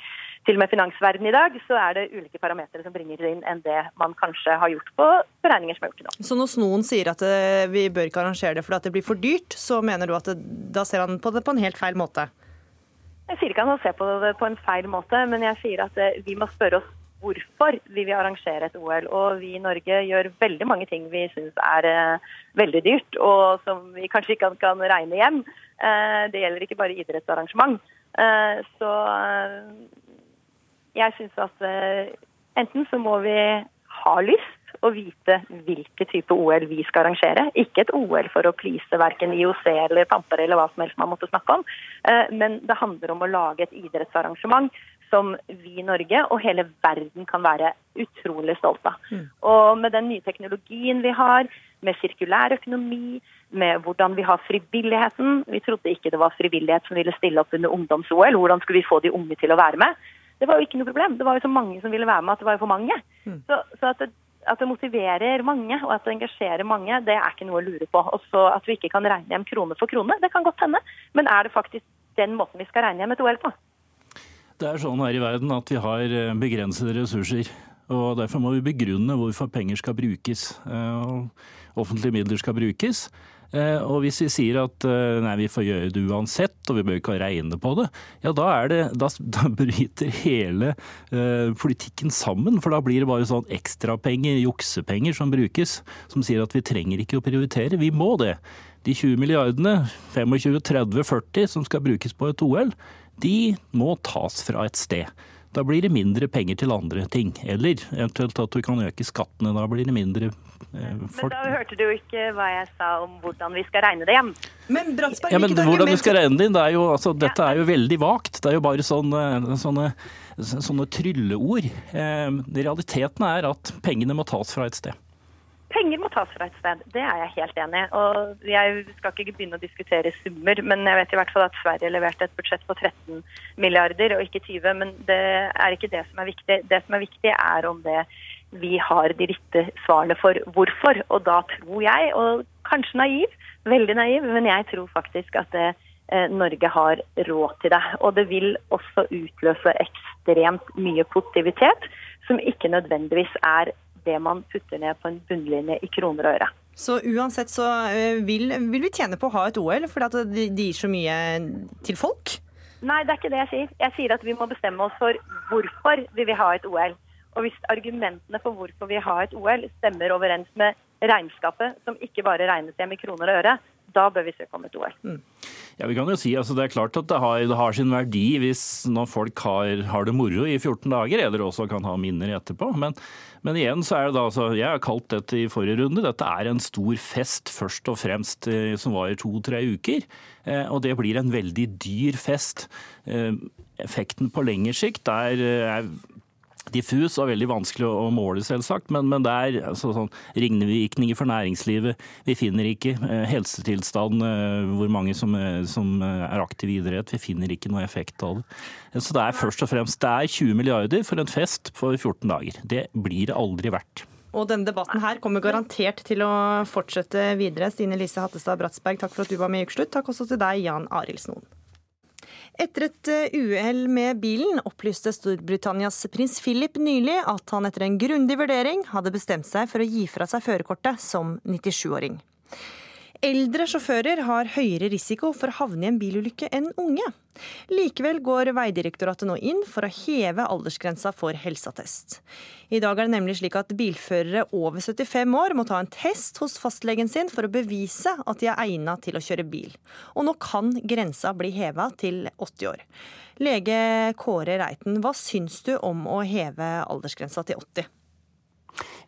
til og med finansverden i dag, så er det ulike parametere som bringer inn enn det man kanskje har gjort på beregninger som er gjort til nå. Så når noen sier at eh, vi bør ikke arrangere det fordi det blir for dyrt, så mener du at det, da ser han på det på en helt feil måte? Jeg sier ikke han ser på det på en feil måte, men jeg sier at vi må spørre oss hvorfor vi vil arrangere et OL. Og vi i Norge gjør veldig mange ting vi syns er eh, veldig dyrt, og som vi kanskje ikke kan, regne hjem. Eh, det gjelder ikke bare idrettsarrangement. Eh, så eh, jeg syns at eh, enten så må vi ha lyst og vite hvilke type OL vi skal arrangere. Ikke et OL for å please verken IOC eller Pampere eller hva som helst man måtte snakke om. Eh, Men det handler om å lage et idrettsarrangement som vi i Norge og hele verden kan være utrolig stolt av. Og med den nye teknologien vi har, med sirkulær økonomi, med hvordan vi har frivilligheten Vi trodde ikke det var frivillighet som ville stille opp under ungdoms-OL. Hvordan skulle vi få de unge til å være med? Det var jo ikke noe problem. Det var jo så mange som ville være med at det var jo for mange. Så, så at, det, at det motiverer mange og at det engasjerer mange, det er ikke noe å lure på. Og så At vi ikke kan regne hjem krone for krone, det kan godt hende. Men er det faktisk den måten vi skal regne hjem et OL på? Det er sånn her i verden at vi har eh, begrensede ressurser. og Derfor må vi begrunne hvorfor penger skal brukes. eh, og Offentlige midler skal brukes. Eh, Og hvis vi sier at nei, vi får gjøre det uansett, og vi bør ikke regne på det, ja da, det, da, [LAUGHS] da bryter hele uh, politikken sammen. For da blir det bare sånn ekstrapenger, juksepenger som brukes, som sier at vi trenger ikke å prioritere. Vi må det. De 20 milliardene, 25, 30, 40 som skal brukes på et OL, de må tas fra et sted. Da blir det mindre penger til andre ting. Eller eventuelt at du kan øke skattene. Da blir det mindre eh, Men da hørte du ikke hva jeg sa om hvordan vi skal regne det hjem. Men Bratsberg, ja, men hvordan du skal regne det inn, det er jo, altså, dette er jo veldig vagt. Det er jo bare sånne, sånne, sånne trylleord. Eh, realiteten er at pengene må tas fra et sted. Penger må tas fra et sted, det er jeg helt enig i. Og jeg skal ikke begynne å diskutere summer, men jeg vet i hvert fall at Sverige leverte et budsjett på 13 milliarder og ikke 20. Men det er ikke det som er viktig. Det som er viktig, er om det vi har de rette svarene for hvorfor. Og da tror jeg, og kanskje naiv, veldig naiv, men jeg tror faktisk at det, eh, Norge har råd til det. Og det vil også utløse ekstremt mye positivitet, som ikke nødvendigvis er det man putter ned på en bunnlinje i kroner og øre. Så uansett så eh, vil, vil vi tjene på å ha et OL, fordi det gir så mye til folk? Nei, det er ikke det jeg sier. Jeg sier at vi må bestemme oss for hvorfor vi vil ha et OL. Og hvis argumentene for hvorfor vi vil ha et OL stemmer overens med regnskapet, som ikke bare regnes hjem i kroner og øre, da bør vi søke om et OL. Ja, vi kan jo si, altså Det er klart at det har, det har sin verdi hvis når folk har, har det moro i 14 dager, eller også kan ha minner etterpå. Men, men igjen så er det da, altså, jeg har kalt dette i forrige runde, dette er en stor fest først og fremst eh, som varer to-tre uker. Eh, og det blir en veldig dyr fest. Eh, effekten på lengre sikt er, er diffus og veldig vanskelig å måle, selvsagt. Men, men det er altså, sånn, ringvirkninger for næringslivet. Vi finner ikke eh, helsetilstand, eh, hvor mange som, eh, som eh, er aktive i idrett. Vi finner ikke noe effekt av det. Så det er først og fremst det er 20 milliarder for en fest for 14 dager. Det blir det aldri verdt. Og denne debatten her kommer garantert til å fortsette videre. Stine Lise Hattestad Bratsberg, takk for at du var med i Ukeslutt. Takk også til deg, Jan Arild Snoen. Etter et eh, uhell med bilen opplyste Storbritannias prins Philip nylig at han etter en grundig vurdering hadde bestemt seg for å gi fra seg førerkortet som 97-åring. Eldre sjåfører har høyere risiko for å havne i en bilulykke enn unge. Likevel går Vegdirektoratet nå inn for å heve aldersgrensa for helseattest. I dag er det nemlig slik at bilførere over 75 år må ta en test hos fastlegen sin for å bevise at de er egnet til å kjøre bil. Og nå kan grensa bli heva til 80 år. Lege Kåre Reiten, hva syns du om å heve aldersgrensa til 80?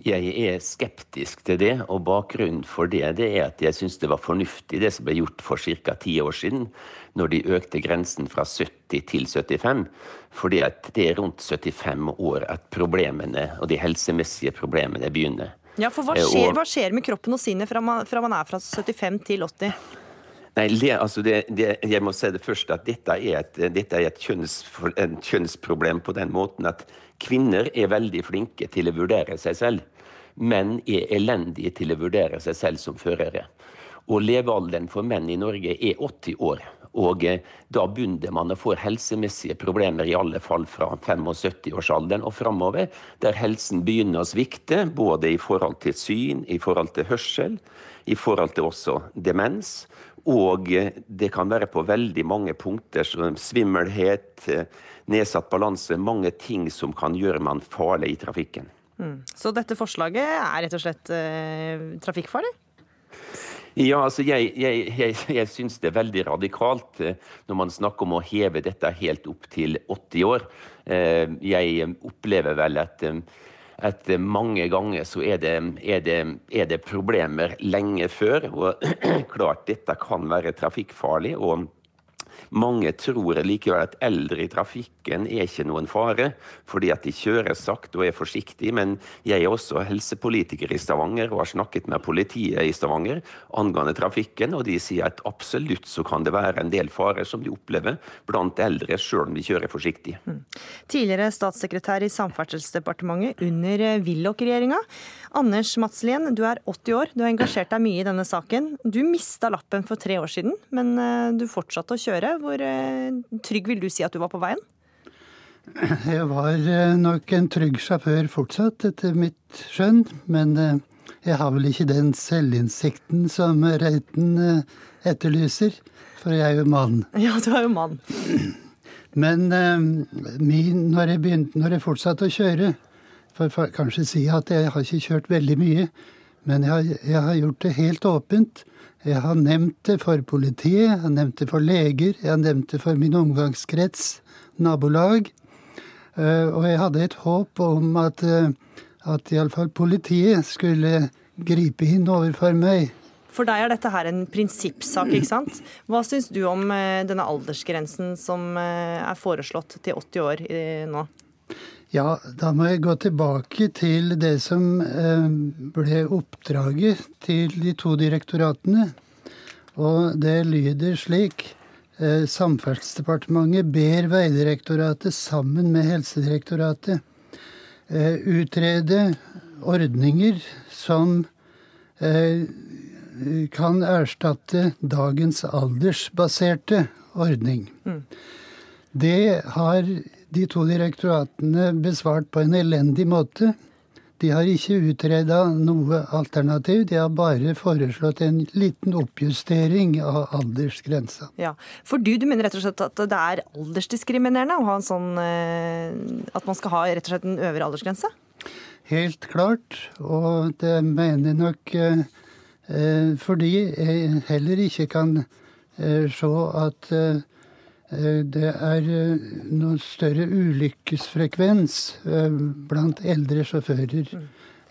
Jeg er skeptisk til det, og bakgrunnen for det, det er at jeg syns det var fornuftig det som ble gjort for ca. ti år siden, når de økte grensen fra 70 til 75. Fordi at det er rundt 75 år at problemene og de helsemessige problemene begynner. Ja, for hva Eh, skjer, hva skjer med kroppen og sinnet fra man, fra man er fra 75 til 80? Nei, altså det, det, jeg må si det først at dette er et, dette er et kjønns, kjønnsproblem på den måten at kvinner er veldig flinke til å vurdere seg selv. Menn er elendige til å vurdere seg selv som førere. Og levealderen for menn i Norge er 80 år. Og eh, da begynner man å få helsemessige problemer, i alle fall fra 75-årsalderen og framover, der helsen begynner å svikte, både i forhold til syn, i forhold til hørsel, i forhold til også demens. Og det kan være på veldig mange punkter, som svimmelhet, nedsatt balanse, mange ting som kan gjøre man farlig i trafikken. Mm. Så dette forslaget er rett og slett eh, trafikkfarlig? Ja, altså jeg, jeg, jeg, jeg syns det er veldig radikalt eh, når man snakker om å heve dette helt opp til 80 år. Eh, Jeg opplever vel at, eh, at mange ganger så er det, er, det, er det problemer lenge før. Og [CLEARS THROAT] klart dette kan være trafikkfarlig. og mange tror likevel at eldre i trafikken er ikke noen fare, fordi at de kjører sakte og er forsiktige. Men jeg er også helsepolitiker i Stavanger og har snakket med politiet i Stavanger angående trafikken, og de sier at absolutt så kan det være en del farer som de opplever blant eldre, sjøl om de kjører forsiktig. Tidligere statssekretær i Samferdselsdepartementet under Willoch-regjeringa. Anders Madslien, du er 80 år, du har engasjert deg mye i denne saken. Du mista lappen for tre år siden, men eh, du fortsatte å kjøre. Hvor eh, trygg vil du si at du var på veien? [LAUGHS] Jeg var eh, nok en trygg sjåfør fortsatt, etter mitt skjønn. Men jeg har vel ikke den selvinnsikten som Reiten etterlyser. For jeg er jo mann. [LAUGHS] Ja, du er jo mann. [CLEARS THROAT] Men min, når, jeg begynte, når jeg fortsatte å kjøre For kanskje si at jeg har ikke kjørt veldig mye, men jeg har, jeg har gjort det helt åpent. Jeg har nevnt det for politiet, jeg har nevnt det for leger, jeg har nevnt det for min omgangskrets, nabolag. Eh, og jeg hadde et håp om at, eh, at iallfall politiet skulle gripe inn overfor meg. For deg er dette her en prinsippsak, ikke sant? Hva syns du om eh, denne aldersgrensen som er foreslått til 80 år nå? Ja, da må jeg gå tilbake til det som eh, ble oppdraget til de to direktoratene. Og det lyder slik. Eh, Samferdselsdepartementet ber Vegdirektoratet sammen med Helsedirektoratet eh, utrede ordninger som kan erstatte dagens aldersbaserte ordning. Mm. Det har de to direktoratene besvart på en elendig måte. De har ikke utreda noe alternativ, de har bare foreslått en liten oppjustering av aldersgrensa. Ja, For du, du mener rett og slett at det er aldersdiskriminerende å ha en sånn eh, At man skal ha rett og slett en øvre aldersgrense? Helt klart, og det mener jeg nok eh, eh, fordi jeg heller ikke kan se at det er noen større ulykkesfrekvens eh, blant eldre sjåfører.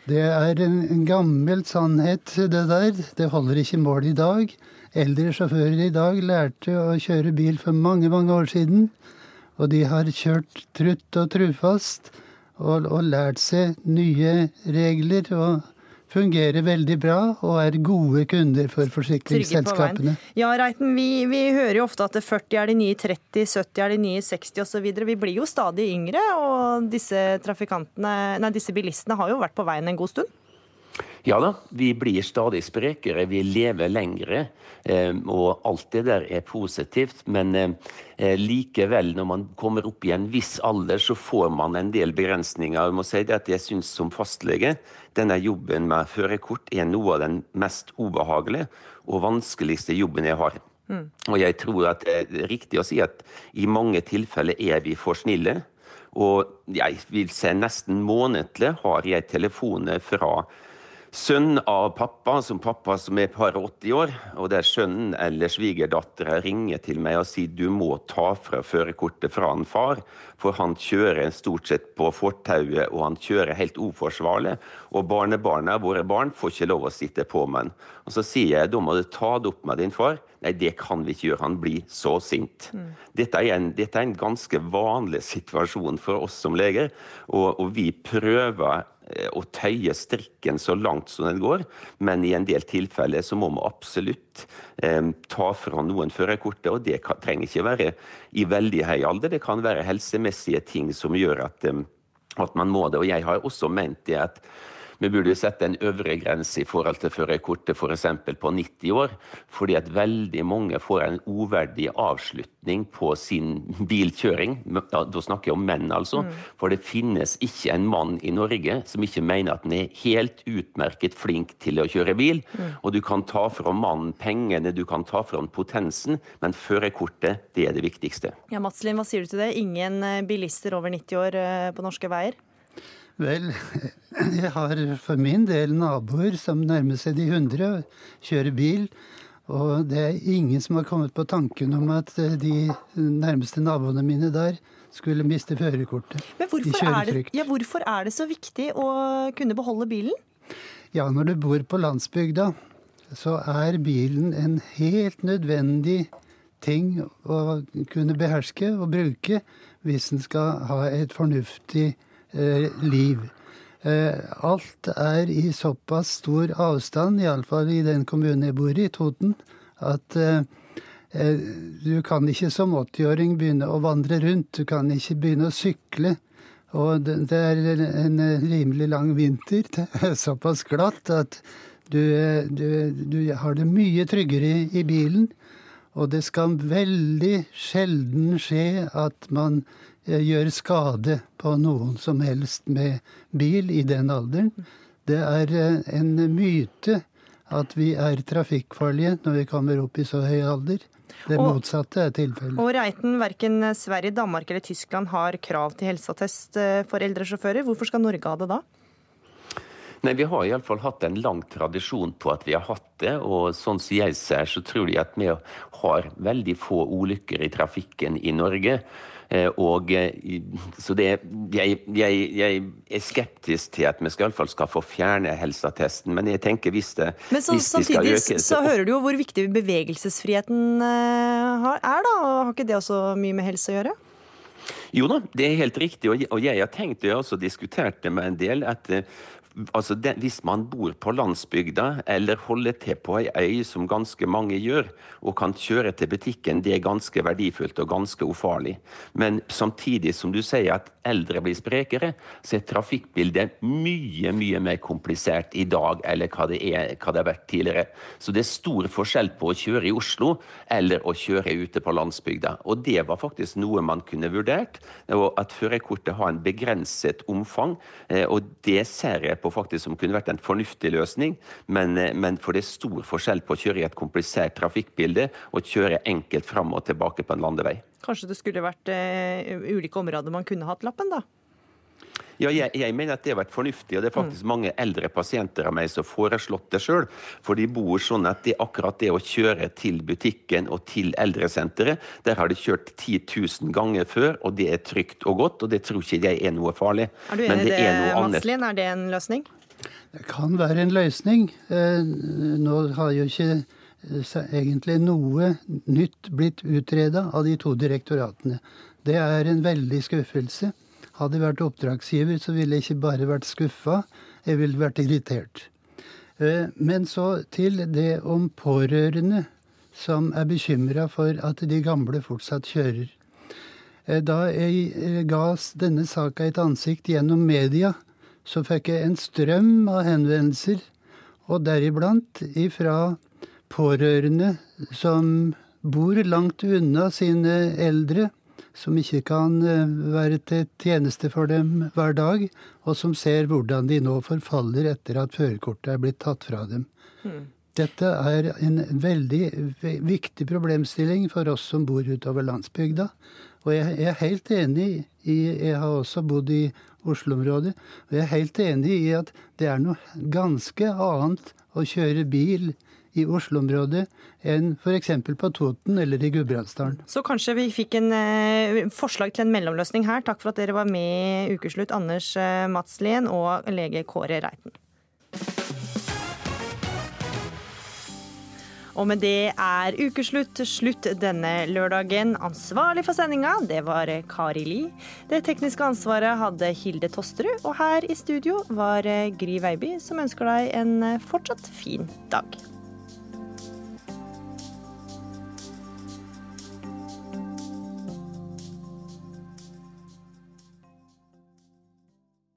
Det er en, en gammel sannhet, det der. Det holder ikke mål i dag. Eldre sjåfører i dag lærte å kjøre bil for mange, mange år siden. Og de har kjørt trutt og trufast og, og lært seg nye regler. og fungerer veldig bra og er gode kunder for forsikringsselskapene. Ja, Reiten, vi, vi hører jo ofte at 40 er de nye 30, 70 er de nye 60 osv. Vi blir jo stadig yngre, og disse, trafikantene, nei, disse bilistene har jo vært på veien en god stund. Ja da, vi blir stadig sprekere, vi lever lengre, eh, og alt det der er positivt. Men eh, likevel, når man kommer opp i en viss alder, så får man en del begrensninger. Jeg må si det at jeg syns som fastlege denne jobben med førerkort er noe av den mest ubehagelige og vanskeligste jobben jeg har. Og jeg tror at det er riktig å si at i mange tilfeller er vi for snille. Og jeg vil si nesten månedlig har jeg telefoner fra sønn av pappa, som pappa som er par 80 år, og der sønnen eller svigerdattera ringer til meg og sier du må ta fra førerkortet fra en far, for han kjører stort sett på fortauet, og han kjører helt uforsvarlig, og barnebarna, våre barn, får ikke lov å sitte på med han. Og så sier jeg da må du ta det opp med din far. Nei, det kan vi ikke gjøre, han blir så sint. Dette er, en, dette er en ganske vanlig [LAUGHS] situasjon for oss som leger, og, og vi prøver å tøye strikken så langt som den går, men i en del tilfeller så må vi absolutt eh, ta fra noen førerkortet, og det kan, trenger ikke være i veldig høy alder, det kan være helsemessige ting som gjør at, eh, at man må det. Og jeg har også ment det at vi burde sette en øvre grense i forhold til førerkortet f.eks. på 90 år, fordi at veldig mange får en uverdig avslutning på sin bilkjøring. Da, da snakker jeg om menn, altså. For det finnes ikke en mann i Norge som ikke mener at han er helt utmerket flink til å kjøre bil. Og du kan ta fra mannen pengene, du kan ta fra han potensen, men førerkortet, det er det viktigste. Ja, Madslin, hva sier du til det? Ingen eh, bilister over 90 år eh, på norske veier? Vel, [CLEARS THROAT] jeg har for min del naboer som nærmer seg de 100 og kjører bil. Og det er ingen som har kommet på tanken om at eh, de nærmeste naboene mine der skulle miste førerkortet. Men hvorfor er, det, ja, hvorfor er det så viktig å kunne beholde bilen? Ja, når du bor på landsbygda, så er bilen en helt nødvendig ting å kunne beherske og bruke hvis en skal ha et fornuftig eh, liv. Eh, alt er i såpass stor avstand, iallfall i den kommunen jeg bor i, Toten, at eh, eh, du kan ikke som 80-åring begynne å vandre rundt. Du kan ikke begynne å sykle. Og det, er en, rimelig lang vinter. Det er såpass glatt at du, eh, du, du har det mye tryggere i bilen. Og det skal veldig sjelden skje at man eh, gjør skade på noen som helst med bil i den alderen. Det er eh, en myte at vi er trafikkfarlige når vi kommer opp i så høy alder. Det Og- motsatte er tilfellet. Og Reiten, verken Sverige, Danmark eller Tyskland har krav til helseattest eh, for eldre sjåfører. Hvorfor skal Norge ha det da? Nei, Vi har iallfall hatt en lang tradisjon på at vi har hatt det. Og sånn som jeg ser, så tror jeg at vi har veldig få ulykker i trafikken i Norge. Eh, og eh, så det, jeg, jeg, jeg, er skeptisk til at vi skal, i fall skal få fjerne helseattesten, men jeg tenker hvis det Men så, hvis de skal øke, så hører du jo hvor viktig bevegelsesfriheten eh, er, da. Har ikke det også mye med helse å gjøre? Jo da, det er helt riktig, og jeg, har tenkt, og jeg har også diskutert det med en del, at altså det, hvis man bor på landsbygda eller holder til på ei øy, som ganske mange gjør, og kan kjøre til butikken, det er ganske verdifullt og ganske ufarlig. Men samtidig som du sier at eldre blir sprekere, så er trafikkbildet mye, mye mer komplisert i dag eller hva det, er, hva det har vært tidligere. Så det er stor forskjell på å kjøre i Oslo eller å kjøre ute på landsbygda. Og det var faktisk noe man kunne vurdert, og at førerkortet har en begrenset omfang. eh, Og det ser jeg på faktisk som kunne vært en fornuftig løsning, men, eh, men for det er stor forskjell på å kjøre i et komplisert trafikkbilde og kjøre enkelt fram og tilbake på en landevei. Kanskje det skulle vært eh, ulike områder man kunne hatt lappen, da? Ja, jeg, jeg mener at det har vært fornuftig, og det er faktisk mange eldre pasienter av meg som har foreslått det sjøl. For de bor sånn at det akkurat det å kjøre til butikken og til eldresenteret, der har de kjørt 10 000 ganger før, og det er trygt og godt, og det tror ikke jeg er noe farlig. Er du enig i det, det Maslin? Er det en løsning? Det kan være en løsning. Eh, Nå har jo ikke eh, egentlig noe nytt blitt utreda av de to direktoratene. Det er en veldig skuffelse. Hadde jeg vært oppdragsgiver, så ville jeg ikke bare vært skuffa, jeg ville vært irritert. Eh, Men så til det om pårørende som er bekymra for at de gamle fortsatt kjører. Eh, Da jeg eh, ga denne saka et ansikt gjennom media, så fikk jeg en strøm av henvendelser, og deriblant ifra pårørende som bor langt unna sine eldre, som ikke kan eh, være til tjeneste for dem hver dag, og som ser hvordan de nå forfaller etter at førerkortet er blitt tatt fra dem. Dette er en veldig viktig problemstilling for oss som bor utover landsbygda. Og jeg jeg er helt enig i Jeg har også bodd i Oslo-området. Og jeg er helt enig i at det er noe ganske annet å kjøre bil i Oslo-området enn f.eks. på Toten eller i Gudbrandsdalen. Så kanskje vi fikk en eh, forslag til en mellomløsning her. Takk for at dere var med i Ukeslutt, Anders eh, Madslien og lege Kåre Reiten. Og med det er ukeslutt slutt denne lørdagen. Ansvarlig for sendinga, det var Kari Li. Det tekniske ansvaret hadde Hilde Tosterud, og her i studio var Gry Veiby, som ønsker deg en fortsatt fin dag.